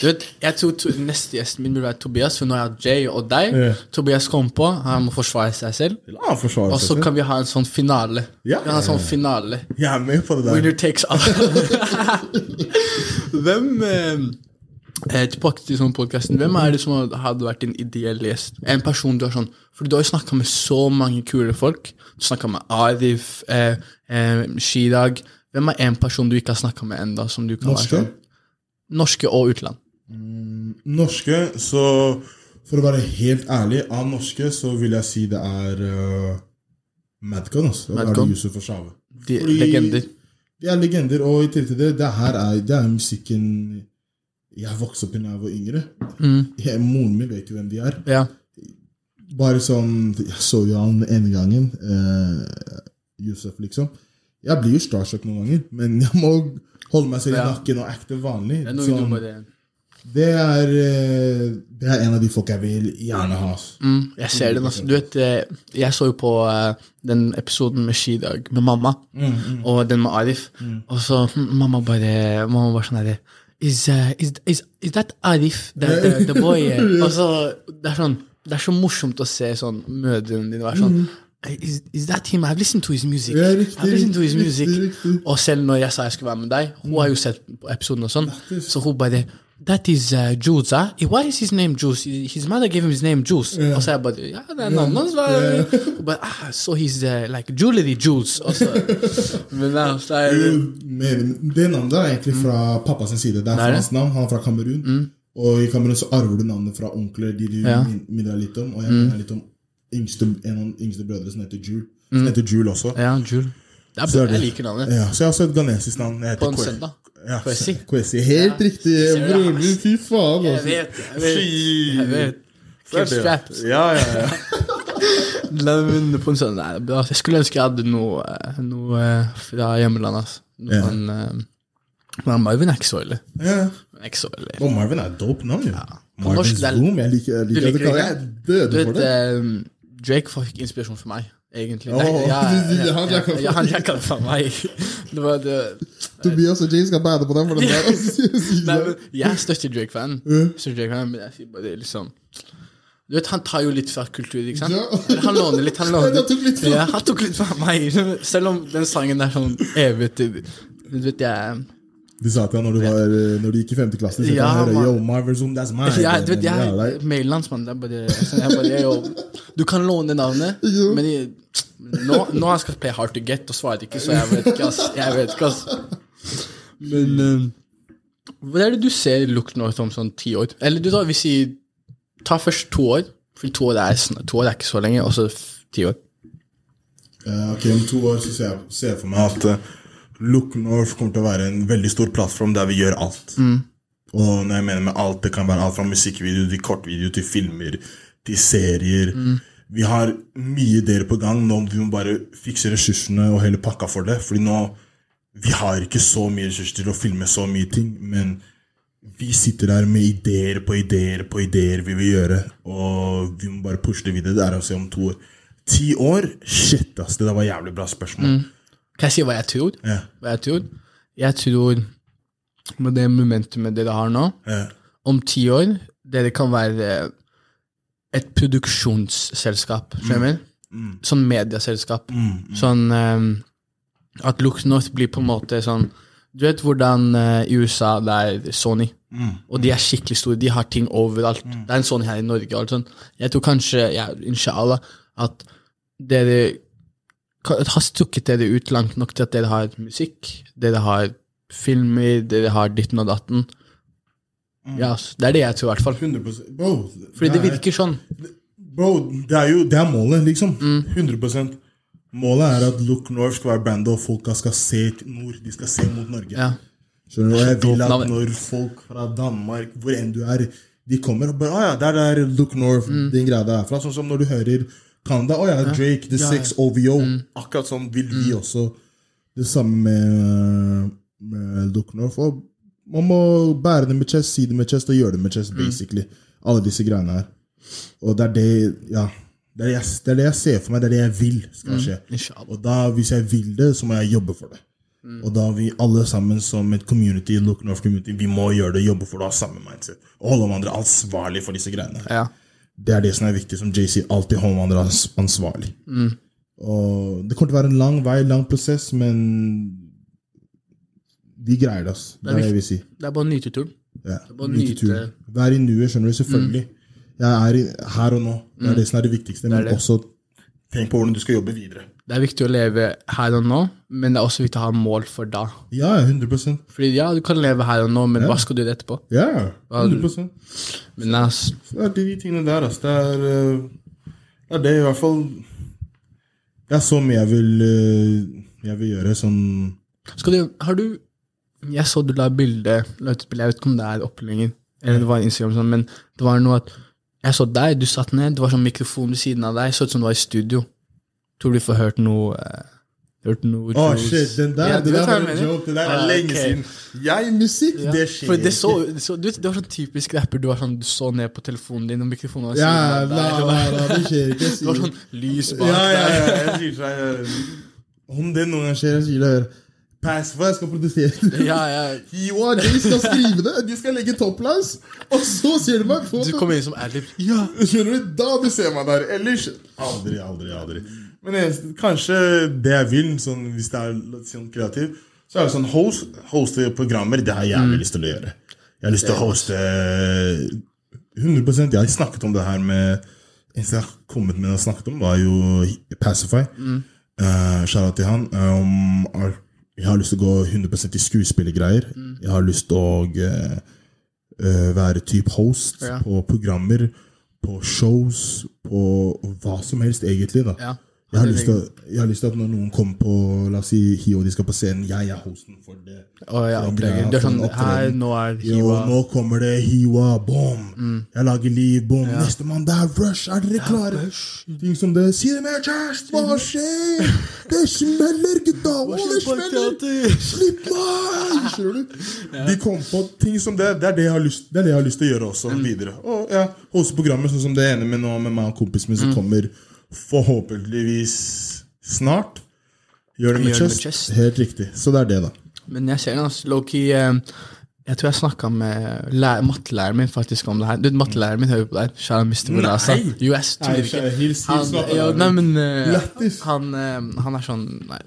Du vet, jeg tror neste gjesten min burde være Tobias, for nå har jeg Jay og deg. Yeah. Tobias kom på, han må forsvare seg selv. Og så kan vi ha en sånn finale. Ja, en sånn finale. Jeg er med på det der. Winner takes all. hvem eh, eh, Tilbake til sånn podkasten. Hvem er det som hadde vært din ideelle gjest? En person du har sånn For du har jo snakka med så mange kule folk. Du snakka med Arif, eh, eh, Chirag. Hvem er en person du ikke har snakka med enda som du kan Norske? Norske og utland. Norske, så For å være helt ærlig, av norske så vil jeg si det er uh, Madcon. Altså. Madcon. Yusuf og Shave. De Fordi- legender. De er legender, og i tillegg til det, det her er, det er musikken Jeg vokste opp da jeg var yngre. Mm. Jeg, moren min vet jo hvem de er. Ja. Bare sånn Jeg så jo han ene gangen. Eh, Yusuf, liksom. Jeg blir jo starstruck noen ganger, men jeg må holde meg selv i nakken og acte vanlig. Det er noe Sånn, det. det, er, eh, det er en av de folk jeg vil gjerne ha. mm, Jeg ser den, altså. Du vet, eh, jeg så jo på eh, den episoden med skidag med mamma, og den med Arif, og så mamma bare Mamma bare sånn herre is, uh, is, is, is that Arif, the, the, the boy? Og så, det, er sånn, det er så morsomt å se sånn mødrene dine være sånn Is, is that him? I've listened to his music. Ja, riktig, I've listened to his riktig, music. riktig. Og selv når jeg sa jeg skulle være med deg, hun har jo sett episoden og sånn, så hun bare That is uh, Jules, huh? Why is his name Jules? His mother gave him his name Jules. Og så jeg bare Ja, det er navnet hans. hva?» Hun bare ah, So he's uh, like Julie Jules. Også. Men ja, så er det Men det navnet er egentlig fra pappas side. Det er fransk navn. Han er fra Kamerun. Og i Kamerun så arver du navnet fra onkler de du Ja. minner litt om. Og jeg minner litt om yngste, en av de yngste brødre som heter Jule. Som heter Jule også. Ja, Jule. Det er Så er det- Jeg liker navnet. Ja, så jeg har også et ghanesisk navn. Jeg heter På en Kwe- søndag. Ja, Kwesi. Kwesi. Helt riktig. Broren min, fy faen. Jeg Altså. vet, jeg vet. Jeg vet. Keep strapped. Ja, ja, ja. På en sånn Nei, det er bra. Jeg skulle ønske jeg hadde noe, eh, noe eh, fra hjemlandet. Altså. Noe Ja. sånn, eh, men Marvin er ikke så ille. ja. Han er ikke så ille. Og Marvin er et dope navn, jo. På norsk, Marvin's det er-. Jeg liker, jeg Du liker, liker det. Jeg er døde Du for vet, det. eh, Drake fikk inspirasjon for meg, egentlig. Nei, ja, han ja, jacka for ja, han jacka det for meg. Det var det Tobias og James skal bade på den for den der. Nei, men Jeg er største Drake-fan, Drake-fan, men jeg sier bare liksom Du vet, Han tar jo litt fra kultur, ikke sant? Ja. Han låner litt. Han låner tok litt fra- Ja, han tok litt fra meg. Selv om den sangen er sånn evig Du vet, jeg Du sa til han når eh, når du gikk i 5. klasse. Så Ja, ja, høre. Yo, Marvin's Room, that's mine. Ja, du vet, jeg like-. Er jeg bare yo, Du kan låne navnet, Ja. men jeg, nå, nå han skal play hard to get, og svarer ikke, så jeg vet ikke, ass. Jeg vet ikke, ass. Men eh, Hva er det du ser Look North om sånn ti år? Eller du da, vi tar først to år, for to år er, to år er ikke så lenge, og så ti år. Uh, ok, Om to år så ser jeg, ser jeg for meg at uh, Look North kommer til å være en veldig stor plattform der vi gjør alt. Og når jeg mener med alt, det kan være alt fra musikkvideo til kortvideo til filmer til serier. Vi har mye ideer på gang. Nå vi må bare fikse ressursene og hele pakka for det. Fordi nå Vi har ikke så mye ressurser til å filme så mye ting, men vi sitter der med ideer på ideer på ideer vi vil gjøre, og vi må bare pushe det videre. Det er å se om to år. Ti år? Shit, ass. Det der var jævlig bra spørsmål. Kan jeg si hva jeg tror? Ja. Hva jeg tror? Jeg tror med det momentumet dere har nå, Ja. om ti år dere kan være et produksjonsselskap. Skjønner du? Sånn medieselskap. Sånn um, at Look North blir på en måte sånn Du vet hvordan uh, i USA det er Sony, og de er skikkelig store. De har ting overalt. Det er en Sony her i Norge. og alt sånt. Jeg tror kanskje, ja, inshallah, at dere har strukket dere ut langt nok til at dere har musikk, dere har filmer, dere har ditten og datten. Ja, det er det jeg tror, i hvert fall. 100% Bro, Fordi det er- virker sånn. Bro, det er jo det er målet, liksom. Mm. 100% Målet er at Look North skal være bandet, og folka skal se til nord. De skal se mot Norge. Ja. Skjønner du? Jeg vil at når folk fra Danmark, hvor enn du er, de kommer og bare Å ja, der er Look North, Mm. den greia der er. Sånn som når du hører Canada. Å ja, Drake, The Ja, ja. Six, OVO. Mm. Akkurat sånn vil vi også. Det samme med, med Look North. Og man må bære det med chest, si det med chest og gjøre det med chest, Mm. basically. Alle disse greiene her. Og det er det Ja. Det er det, jeg, det er det jeg ser for meg, det er det jeg vil skal skje. Inshallah. Og da, hvis jeg vil det, så må jeg jobbe for det. Og da vi alle sammen som et community, Look North community, vi må gjøre det, jobbe for det, ha samme mindset. Og holde hverandre ansvarlig for disse greiene. Ja. Det er det som er viktig, som JC alltid ans- ansvarlig. Og det kommer til å være en lang vei, lang prosess, men vi greier det, ass. Det er det vil si. Det er bare å nyte turen. Ja. Nyte nyte- turen. Vær i nuet, skjønner du. Selvfølgelig. Jeg er i, her og nå. Det er det som er det viktigste. Men det. også tenk på hvordan du skal jobbe videre. Det er viktig å leve her og nå, men det er også viktig å ha mål for da. Ja, 100 Fordi ja, du kan leve her og nå, men hva skal du gjøre etterpå? Ja, 100 Men altså. Det er de tingene der, altså. Det er, eh, det er det i hvert fall Det er så mye jeg vil, eh, jeg vil gjøre sånn skal du, har du Jeg så du la bilde la ut et bilde, Jeg vet ikke om det er oppe lenger, eller det var Instagram, sånn, men det var noe at Jeg så deg, du satt ned, det var sånn mikrofon ved siden av deg, så ut som du var i studio. Tror du vi får hørt noe uh, Hørt noe Å, shit, den der, Ja, det der var en joke. Det der er lenge okay. siden. Jeg musikk, Ja, det skjer For det, så, det, så, du, det var sånn typisk rapper. Du var sånn, du så ned på telefonen din, og mikrofonen var Ja, av la, det skjer ikke. Det var sånn lys bak Ja, ja, der. ja, jeg sier seg Om det noen gang skjer, jeg sier det. Pass for jeg skal produsere. Ja, ja. Hiwa, de skal skrive det. De skal legge topplines. Og så ser du meg på Du kommer inn som adlib. Ja, skjønner du? Da du ser meg der. Ellers aldri, aldri, aldri. Men jeg, kanskje det jeg vil, sånn, hvis det er litt sånn kreativ, så er det sånn host, hoste programmer. Det har jeg jævlig lyst til å gjøre. Jeg har lyst til å hoste 100% Jeg har snakket om det her med Eneste jeg har kommet med og snakket om, var jo Pacify. Uh, til han. Um, jeg har lyst til å gå 100% i skuespillergreier. Jeg har lyst til å uh, eh, være type host Ja. på programmer, på shows, på hva som helst, egentlig. da Ja. Jeg, har til, jeg har lyst til at når noen kommer på La oss si Hio, de skal på scenen, jeg er hosten for det. Oh, ja, For Det er sånn, her, nå er Hiwa nå kommer det Hiwa, boom! Mm. Jeg lager liv, boom! Nestemann, det er rush! Er dere klare? Ting som det. Si det med chest! Hva skjer? Det smeller, gutta! Å, det smeller! Slipp meg! Skjønner du? De kom på ting som det. Det er det jeg har lyst, det er det jeg har lyst til å gjøre også Mm. videre. Og ja, Hoste programmet sånn som det ene med nå med meg og kompisen min, som Mm. kommer forhåpentligvis snart. Gjør det med chest. chest. Helt riktig. Så det er det, da. Men jeg ser den, altså. Loki eh, Jeg tror jeg snakka med læ- mattelæreren min faktisk om det her. Du, Mattelæreren min hører på deg. Kjære Mr. Nei. Jo, jeg tuller ikke. hils- hils Han, ja, nei, men eh, han, eh, han er sånn Nei,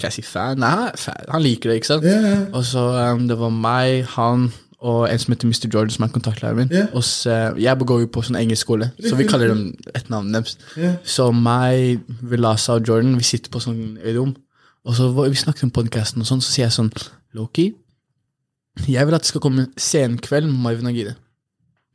kan jeg si fan? Nei, han fan. han liker det, ikke sant? Ja. Og så um, Det var meg, han og en som heter Mr. Jordan, som er kontaktlæreren min. Yeah. Og så, jeg går jo på sånn engelsk skole, så vi kaller dem et navn deres. Ja. Så meg, Velasa og Jordan, vi sitter på sånn rom, og så vi snakker om podcasten og sånn, så sier jeg sånn Loki, jeg vil at det skal komme senkveld med Marvin Gide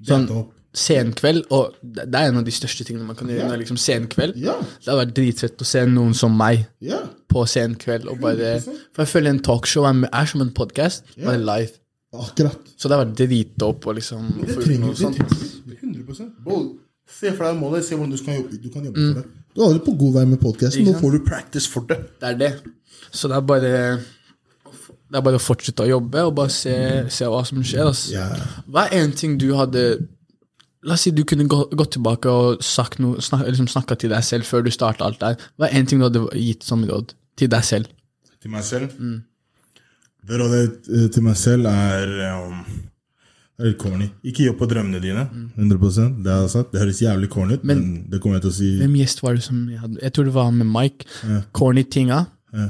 Sånn, senkveld, og det er en av de største tingene man kan gjøre. Yeah. liksom senkveld. Yeah. Det har vært dritfett å se noen som meg yeah. på senkveld. Og bare, for jeg føler en talkshow er, er som en podkast, bare live. Akkurat. Så det vært dritdope å liksom Det få ut trenger noe det sånt. trenger 100 Bro, Se for deg målet, se hvordan du, skal jobbe, du kan jobbe for det. Du er allerede på god vei med podkasten. Ikke Nå sant? får du practice for det. Det er det. Så det er bare Det er bare å fortsette å jobbe og bare se, se hva som skjer. ass. Ja. Hva er en ting du hadde La oss si du kunne gå, gått tilbake og sagt noe, snak, liksom snakka til deg selv før du starta alt der. Hva er en ting du hadde gitt som råd til deg selv? Til meg selv? Mm. Det rådet eh, til meg selv er um, Det er corny. Ikke opp på drømmene dine. 100% Det har jeg sagt. Det høres jævlig corny ut, men, Men- det kommer jeg til å si. Hvem gjest var det som jeg hadde? Jeg tror det var med Mike. Corny tinga. Ja.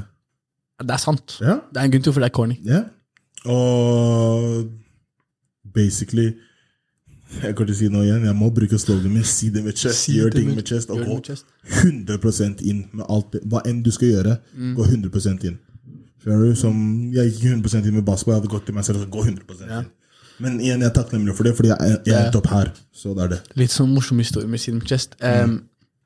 Det er sant. Ja. Det er en grunn til hvorfor det er corny. Ja. Og basically Jeg til å si noe igjen. Jeg må bruke sloganet min. Si det med chest. Si Gjør ting med- med chest. Og gå 100% inn med alt det. Hva enn du skal gjøre, Mm. gå 100% inn. Skjønner du? Som jeg gikk 100 inn med basketball. Jeg hadde gått til meg selv og så gå 100 inn. Men igjen, jeg er takknemlig for det, fordi jeg, jeg endte opp her. Så det er det. Litt sånn morsom historie med Siden Chest. Um,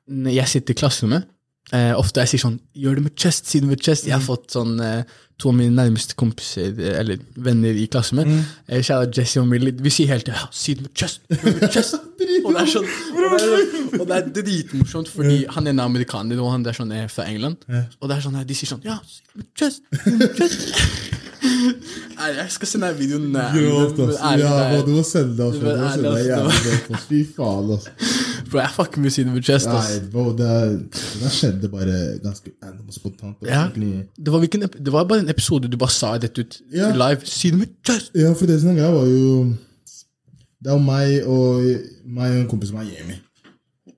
mm. jeg sitter i klasserommet. Eh, ofte jeg sier sånn Gjør det med chest, si det med chest. Jeg har fått sånn eh, to av mine nærmeste kompiser, eller venner i klassen min. Mm. eh, Jesse og Millie. Vi sier hele tida ja, 'si det med chest'. med chest. og, det er sånn, og, det er, og det er dritmorsomt, fordi han ene er amerikaner, og han der sånn er fra England. Og det er sånn de sier sånn 'ja, si det med chest'. Med chest. Jeg skal sende deg videoen. ass. ærlig, Ja, bro, du må sende det. altså. Du må sende ærlig, ass, jævlig ass. Fy faen, altså. Bro, jeg fucker med Siden med chest. ass. Nei, bro, det, det skjedde bare ganske og spontant. Ja. Det var, hvilken, det var bare en episode du bare sa dette ut Ja. live. Si det med chest! Ja, for det som er greia, var jo Det er meg og meg og en kompis som er hjemme.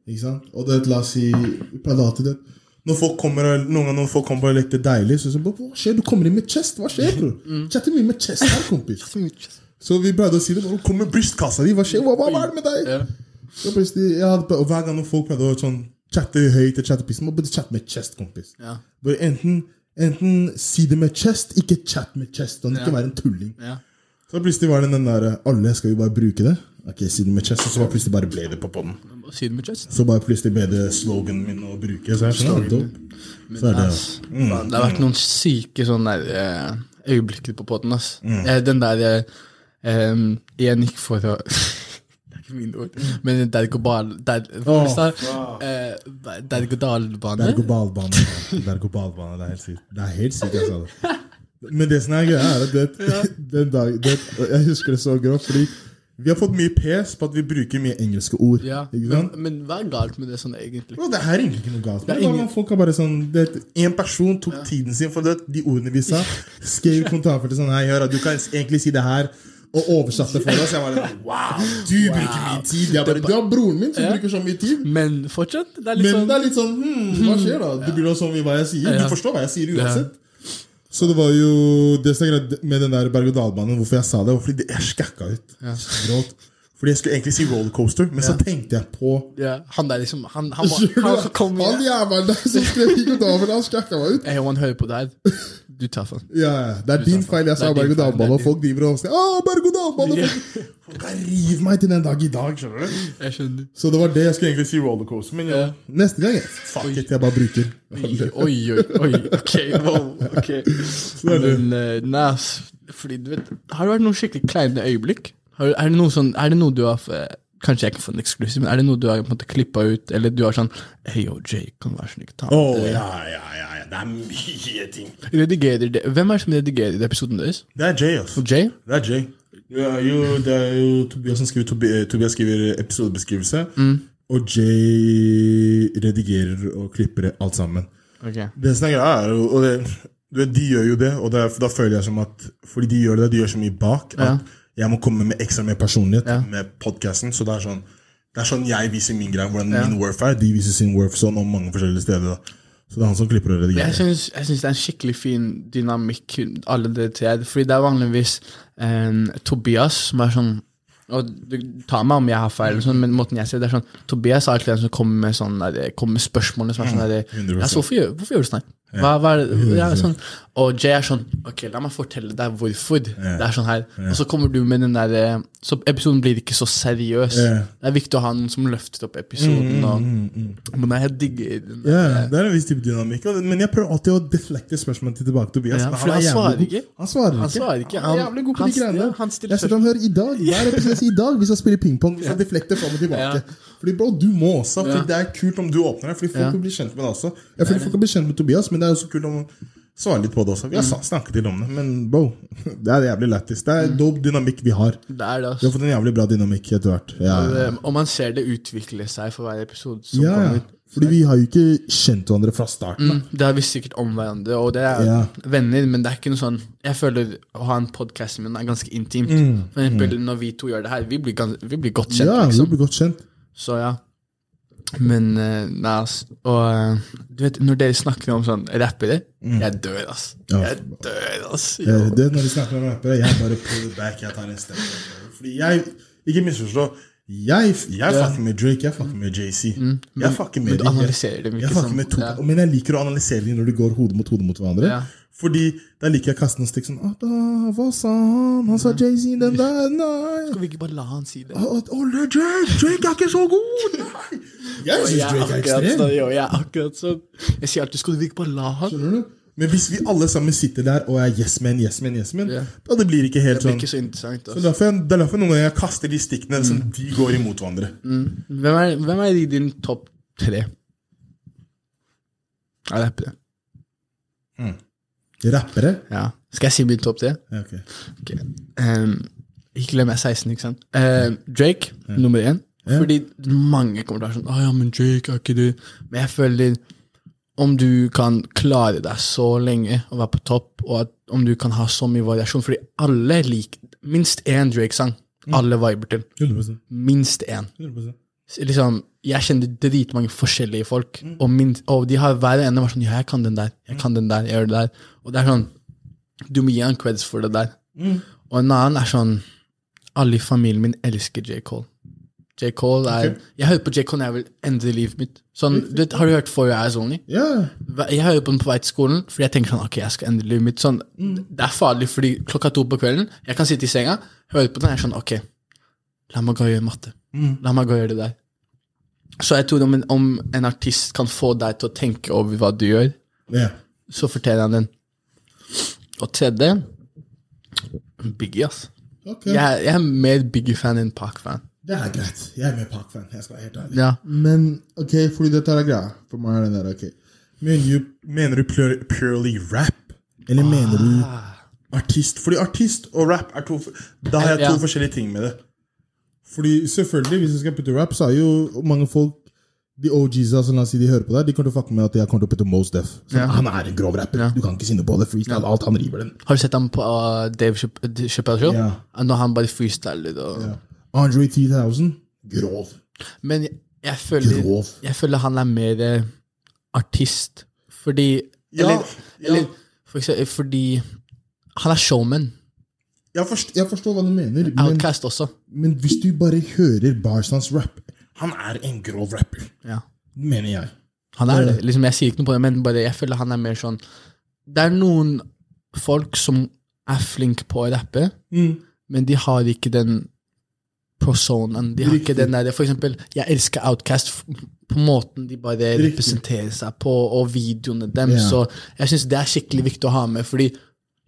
Ikke sant? Og det, la oss si Vi pleide alltid det. Når folk kommer og, Noen ganger når folk kommer og leker deilig, så sier de hva skjer? Du kommer inn med chest. Hva skjer, bror? Chatter mye med chest her, kompis. Så vi pleide å si det. Kom med brystkassa di. Hva skjer? Hva, hva, hva er det med deg? Ja. Så jeg hadde, og Hver gang når folk pleide å sånn, chatte høyt chatte piss, må bare chatte med chest, kompis. Ja. Bare enten, enten si det med chest, ikke chat med chest. Og ikke være en tulling. Ja. Så plutselig var det den der Alle skal jo bare bruke det. Ok, Siden med chest, og så bare plutselig bare ble det på poden. Siden med chest. Så bare plutselig ble det sloganen min å bruke. Så jeg det. Så er det faen, Det har vært noen syke sånne der, eh, på poden, ass. Mm. Den der eh, um, En gikk for å mine ord, men Dergobal der, Dergobalbane var det? Eh, Dergodalbane? Er helt sykt. Det er helt sykt, jeg sa det. Men det som er greia, er at det, den dag, det, jeg husker det så grovt, fordi vi har fått mye pes på at vi bruker mye engelske ord. Ja, men, men hva er galt med det sånn egentlig? Bro, det er egentlig ikke noe galt. Det er ingen- Folk er bare sånn det, En person tok tiden sin for det, de ordene vi sa. Skrev i kommentarfeltet sånn Hei, hør, du kan egentlig si det her. Og oversatte for oss. Jeg bare Wow, du bruker mye tid. Jeg bare, du har broren min som bruker så mye tid. Men fortsatt, det er litt Men sånn det er litt sånn hmm, Hva skjer da? Det blir jo sånn hva jeg sier. Du forstår hva jeg sier uansett. Så det var jo det som er greit med den der berg-og-dal-banen, hvorfor jeg sa det, var fordi jeg skakka ut. Gråt. Fordi jeg skulle egentlig si rollercoaster, men så tenkte jeg på ja, Han der liksom Han, han, må, han, han kom Han igjen. jævelen der som skrev i kommentaren, han skrekka meg ut. Hey, han hører på det her. Du tar for Ja, ja. Det er din feil. Jeg sa Det er din feil, det berg-og-dal-bane, er og folk driver og sier Åh, berg-og-dal-bane! Folk kan rive meg til den dag i dag, skjønner du. Jeg skjønner. Så det var det jeg skulle egentlig si rollercoaster, men ja. Ja. neste gang jeg, Fuck it, jeg bare bruker. Oi, oi, oi. Ok, wow. ok. Men uh, nas, fordi du vet Har det vært noen skikkelig kleine øyeblikk? Har, er, det sånn, er det noe du har Kanskje jeg kan få en eksklusiv, men er det noe du har på en måte klippa ut? Eller du har sånn Hey, yo, Jay, kan være snill ta oh, det?» ja, ja, ja, ja. Det er mye ting. Redigerer det Hvem er det som redigerer i episoden deres? Det er Jay, altså. Jay? Det er Jay. Ja, jo, det er jo Tobias som skriver, Tobi, Tobias skriver episodebeskrivelse, og Jay redigerer og klipper alt sammen. Okay. Det som er greia er og det, De gjør jo det, og det da føler jeg som at Fordi de gjør det, de gjør så mye bak at jeg må komme med ekstra mer personlighet Ja. med podkasten. Så det er sånn Det er sånn jeg viser min greie, hvordan min worth er. De viser sin worth sånn om mange forskjellige steder. da Så det er han som klipper og redigerer. syns, jeg syns det er en skikkelig fin dynamikk, alle dere tre. Fordi det er vanligvis eh, Tobias som er sånn og du, tar meg om jeg har feil, sånn, men måten jeg ser det, er sånn Tobias er alltid den som kommer med, sånn, der, kommer med spørsmålene som er sånn der, ja, så hvorfor, gjør, hvorfor gjør du sånn? Hva, hva er det? Ja, sånn. Og Jay er sånn Ok, la meg fortelle deg hvorfor. Det er sånn her Og så kommer du med den der eh, Så episoden blir ikke så seriøs. Yeah. Det er viktig å ha noen som løfter opp episoden. Og, men jeg digger den. Ja, det er en viss type dynamikk. Men jeg prøver alltid å deflekte spørsmålet til tilbake til Tobias. Ja, for han, han svarer ikke. Han svarer Han ikke. svarer ikke. Han er jævlig god på de greiene. han jeg ser han hører i dag. Hver episode i dag hvis han spiller pingpong. så deflekter deflekte fram og tilbake. Ja. Fordi bro, du må også. Fordi. Det er kult om du åpner deg, fordi folk Ja. vil bli kjent med deg også. Jeg føler folk kan bli kjent med Tobias, men det er også kult om å svare litt på det også. Vi har Mm. snakket litt om det, men bro, det er jævlig lættis. Det er dope dynamikk vi har. Det er det, Vi altså. har fått en jævlig bra dynamikk etter hvert. Ja, ja. Og, man ser det utvikle seg for hver episode som ja, kommer. Fordi vi har jo ikke kjent hverandre fra starten. Mm, det har vi sikkert om hverandre, og det er Ja. venner, men det er ikke noe sånn Jeg føler å ha en podkast med er ganske intimt. For eksempel når vi to gjør det her, vi blir, vi blir godt kjent, Ja, Ja, vi liksom. blir godt kjent. Så ja. Men uh, nei, ass. Og uh, du vet, når dere snakker om sånn rappere Jeg dør, ass. Ja. Jeg dør, ass. Det Når de snakker om rappere, jeg bare pull it back. Jeg tar en step. Fordi jeg Ikke misforstå. Jeg, jeg fucker med Drake, jeg fucker med JC. Jeg fucker med men du analyserer dem ikke jeg sånn. med to, Ja. Men jeg liker å analysere dem når de går hode mot hode mot hverandre. Ja. Fordi da liker jeg å kaste noen stikk sånn da, Hva sa han? Han sa Jay-Z, den der, nei Skal vi ikke bare la han si det? Å, oh, det er Drake! Drake er ikke så god! Nei! Jeg syns er Drake er ekstrem. sånn, jeg er akkurat sånn. Jeg sier alltid skal du ikke bare la han? Skjønner du? Men hvis vi alle sammen sitter der og er yes men, yes men, yes men, yeah. da det blir ikke helt Det blir sånn ikke så interessant. Så derfor, Det er derfor noen ganger jeg kaster de stikkene som de går imot hverandre. Hvem, er, hvem er i din topp tre? Ja, rappere. Rappere? Ja. Skal jeg si min topp tre? Ja, ok. okay. um, ikke glem jeg er 16, ikke sant? Ehm, Drake, nummer én. Fordi mange kommer til å være sånn Å ja, men Drake, er ikke du Men jeg føler om du kan klare deg så lenge og være på topp, og at om du kan ha så mye variasjon Fordi alle liker minst én Drake-sang. Alle viber til. 100%. Minst én. 100%. Liksom, jeg kjenner dritmange forskjellige folk, og, min, og de har hver ene vært sånn Ja, jeg kan den der, jeg kan den der, jeg gjør det der. Og det er sånn Du må gi han creds for det der. Og en annen er sånn Alle i familien min elsker J. Cole. J. Cole er okay. Jeg hører på J. Cole når jeg vil endre livet mitt. Sånn, du Har du hørt For Your Eyes Only? Ja. Jeg hører på den på vei til skolen fordi jeg tenker sånn, ok, jeg skal endre livet mitt. Sånn, Det er farlig, fordi klokka to på kvelden Jeg kan sitte i senga, høre på den, og jeg er sånn, ok, la meg gå og gjøre matte. La meg gå og gjøre det der. Så jeg tror om en, om en artist kan få deg til å tenke over hva du gjør, yeah. så forteller han den. Og tredje Biggie, ass. Okay. Jeg, jeg er mer Biggie-fan enn Pac-fan. Det er greit. Jeg er mer Park-fan. Jeg skal være helt ærlig. Ja. Men ok, fordi dette er greia. For meg er den der, ok. Mener du, mener du pure, purely rap? Eller mener du artist? Fordi artist og rap er to Da har jeg to Ja. forskjellige ting med det. Fordi selvfølgelig, hvis jeg skal putte rap, så er jo mange folk de OGs som la oss si de hører på deg, de kommer til å fucke med at jeg kommer til å putte Mos Def. Ja. Han er en grov rapper. Ja. Du kan ikke si noe på det. Freestyle, alt han river den. Har du sett ham på uh, Dave Chapp- Chappelle Show? Ja. Når han bare freestyler og Ja. Andre 3000, grov. Men jeg, jeg føler. Jeg føler han er mer eh, artist. Fordi Ja, Eller, ja. eller for eksempel, fordi han er showman. Jeg forstår, jeg forstår hva du mener, men, også. men hvis du bare hører Barstans rap Han er en grov rapper, Ja. mener jeg. Han er det. Liksom, jeg sier ikke noe på det, men bare, jeg føler han er mer sånn Det er noen folk som er flinke på å rappe, Mm. men de har ikke den personen. De har Riktig. ikke den der For eksempel, jeg elsker Outcast på måten de bare Riktig. representerer seg på, og videoene dem. Ja. Så jeg syns det er skikkelig viktig å ha med, fordi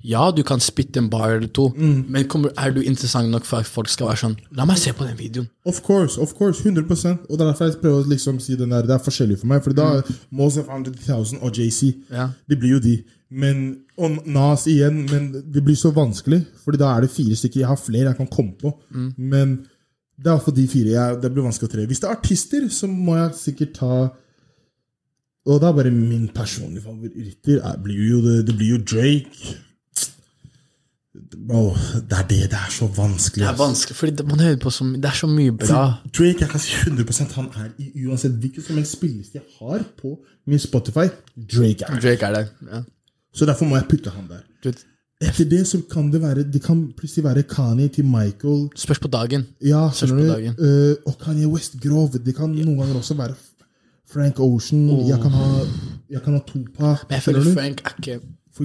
ja, du kan spytte en bar eller to, Mm. men kommer, er du interessant nok for at folk skal være sånn La meg se på den videoen. Of course, of course, 100 Og det er derfor jeg prøver å liksom si den der, det er forskjellig for meg. For da Mosef 100,000 og JC, Ja. det blir jo de. Men, og Nas igjen, men det blir så vanskelig. Fordi da er det fire stykker. Jeg har flere jeg kan komme på. Men det er for de fire. Jeg, det blir vanskelig å tre. Hvis det er artister, så må jeg sikkert ta Og det er bare min personlige favoritter. Det blir jo det, det blir jo Drake. Bro, det er det. Det er så vanskelig. Det er vanskelig, fordi man hører på så, det er så mye bra. Drake jeg kan si 100% han er i uansett hvilken som helst spilleliste jeg har på min Spotify. Drake er Drake er der. Ja. Så derfor må jeg putte han der. Etter det så kan det være Det kan plutselig være Kanye til Michael. spørs på dagen. Ja, Spørs på dagen. Uh, og Kanye West Grove. Det kan noen ganger også være Frank Ocean. Jeg kan ha Jeg kan ha Tupac. Men jeg føler? Frank er ikke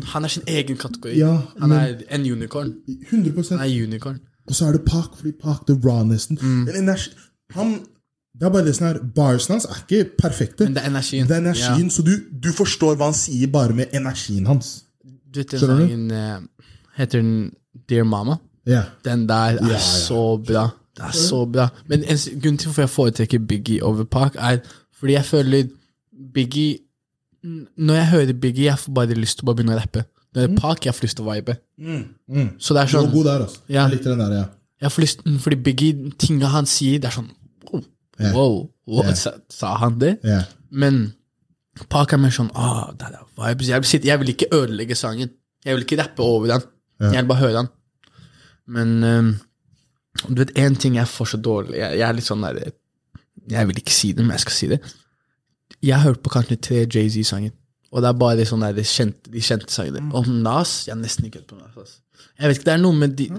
Han er sin egen kategori. Ja, han men- er en unicorn. 100 Han er unicorn. Og så er det Park, fordi Park the rawnesten. Mm. Han, det er bare det som er Barsen hans er ikke perfekte. Men det er energien. Det er energien, Så du, du forstår hva han sier bare med energien hans. Du vet den sangen eh, Heter den Dear Mama? Yeah. Den der er ja. så bra. Det er så bra. Men en s- grunn til hvorfor jeg foretrekker Biggie over Park, er fordi jeg føler Biggie Når jeg hører Biggie, jeg får bare lyst til å bare begynne å rappe. Når det er Park, jeg får lyst til å vibe. Så det er Du var sånn god der, altså. Ja. Jeg likte den der, ja. Jeg får lyst, fordi Biggie, tinga han sier, det er sånn Wow, Yeah. wow, wow Yeah. sa, sa han det? ja. Men Park er mer sånn ah, det er vibes. Jeg vil, sitte, jeg vil ikke ødelegge sangen. Jeg vil ikke rappe over den. Ja. Jeg vil bare høre den. Men ehm, du vet, én ting jeg får så dårlig jeg, jeg er litt sånn der Jeg vil ikke si det, men jeg skal si det. Jeg har hørt på kanskje tre Jay-Z-sanger. Og det er bare sånn der, de, kjente, de kjente sangene. Og Nas Jeg har nesten ikke hørt på Nas. ass. Jeg vet ikke, det er noe med de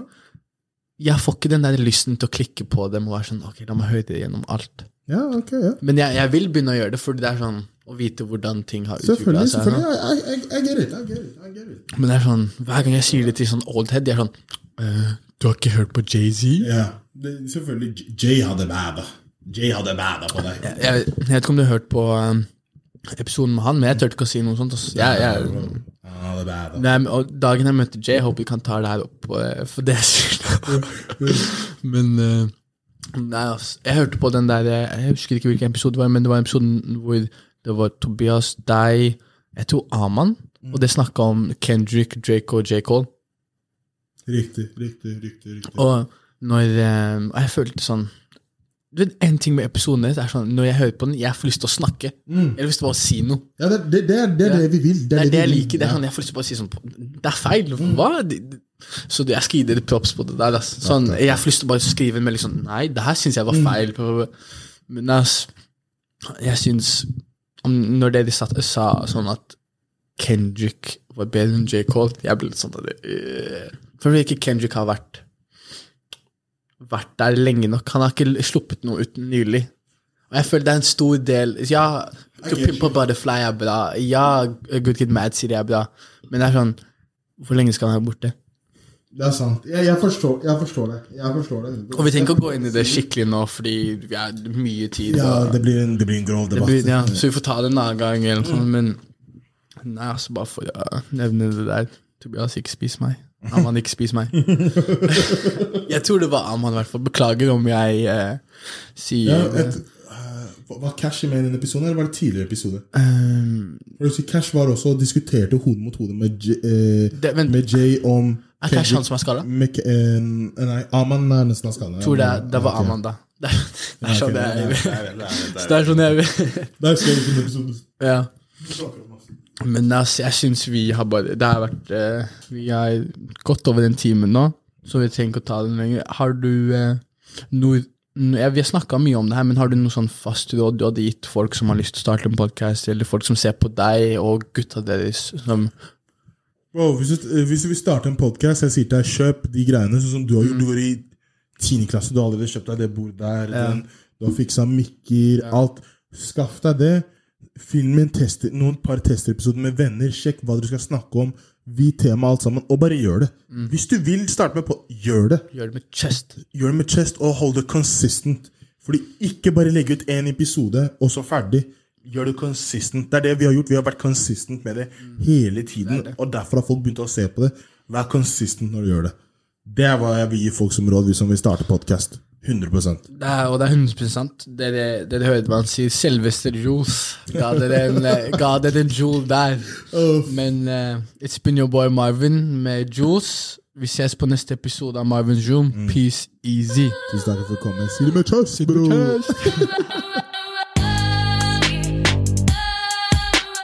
Jeg får ikke den der lysten til å klikke på dem og være sånn Ok, la meg høre det gjennom alt. Ja, ok, ja. Men jeg, jeg vil begynne å gjøre det, fordi det er sånn å vite hvordan ting har utvikla seg. selvfølgelig. jeg det, I get it. I get it. I get it. Men det er sånn, hver gang jeg sier det til sånn oldhead, de er sånn uh, Du har ikke hørt på Jay-Z? Ja. Det, selvfølgelig. Jay hadde bada. Jay hadde bada på deg. Jeg, jeg vet ikke om du har hørt på um, episoden med han, men jeg turte ikke å si noe sånt. Altså. Jeg, jeg. Nei, og dagen jeg møtte Jay, jeg håper vi kan ta det her opp eh, for det jeg sier. men uh, Nei, altså. Jeg hørte på den der eh, Jeg husker ikke hvilken episode det var, men det var episoden hvor det var Tobias, deg, jeg tror Aman, og det snakka om Kendrick, Drake og J. Cole. Riktig, riktig, riktig. riktig. Og når eh, jeg følte sånn du vet, En ting med episoden deres er sånn Når jeg hører på den, jeg får lyst til å snakke. Jeg har lyst til bare å si noe. Ja, det, det, det, er, det det vi vil. Det er det jeg liker. Det er Ja. sånn, Jeg får lyst til bare å si sånn Det er feil. Hva? Det- det- Så jeg skal gi dere props på det der. ass. Sånn, jeg får lyst til å bare skrive en melding sånn Nei, det her syns jeg var feil. Men ass, jeg syns Når dere satt, sa sånn at Kendrick var bedre enn J. Cole, jeg ble litt sånn at øh. For ikke Kendrick har vært vært der lenge nok. Han har ikke sluppet noe ut nylig. Og jeg føler det er en stor del Ja, Pimp a Butterfly er bra. Ja, Good Kid Mad City er bra. Men det er sånn Hvor lenge skal han være borte? Det er sant. Jeg, jeg, forstår, jeg forstår det. Jeg forstår det. Og vi trenger ikke å gå inn i det skikkelig nå, fordi vi har mye tid. Ja, det blir en, det blir en grov debatt. blir, ja, så vi får ta det en annen gang, eller noe sånt. Men nei, altså bare for å nevne det der. Tobias, ikke spis meg. Aman, ikke spis meg. jeg tror det var Aman, i hvert fall. Beklager om jeg eh, sier Ja, et, uh, var Cash med i den episoden, eller var det tidligere episode? Si, Cash var også og diskuterte hode mot hode med, J, eh, det, med Jay om er Cash han som er skada? eh, Nei, Aman er nesten av skala. Tror det, det var Aman, da. Det er, det er sånn jeg Det er sånn jeg Der skrev jeg ikke episode. Ja. Men altså, jeg syns vi har bare Det har vært eh, Vi har gått over den timen nå, så vi trenger ikke å ta den lenger. Har du eh, noe no- ja, Vi har snakka mye om det her, men har du noe sånn fast råd du hadde gitt folk som har lyst til å starte en podkast, eller folk som ser på deg og gutta deres som Bro, hvis, du, eh, hvis du vil starte en podkast, jeg sier til deg, kjøp de greiene sånn som du har gjort. Du var i 10. klasse, du har allerede kjøpt deg det bordet der, den, du har fiksa mikker, alt. Skaff deg det. Film en tester, noen par testerepisoder med venner. Sjekk hva dere skal snakke om. Vi tema, alt sammen, og bare gjør det. Hvis du vil starte med på, gjør det. gjør det med chest. Gjør det med chest og hold det consistent. Fordi ikke bare legge ut én episode, og så ferdig. Gjør det consistent. Det er det vi har gjort. Vi har vært consistent med det hele tiden. Og derfor har folk begynt å se på det. Vær consistent når du gjør det. Det er hva jeg vil gi folk som råd hvis de vil starte podkast. 100 Det er, og det er 100 sant. Det det, det, det hørte man si. Selveste Jules ga det den Jules ga dere en jewel der. Men uh, it's been your boy Marvin med Jules. Vi ses på neste episode av Marvin's Room. Peace easy. Tusen takk for å komme. Si det med chest, bro!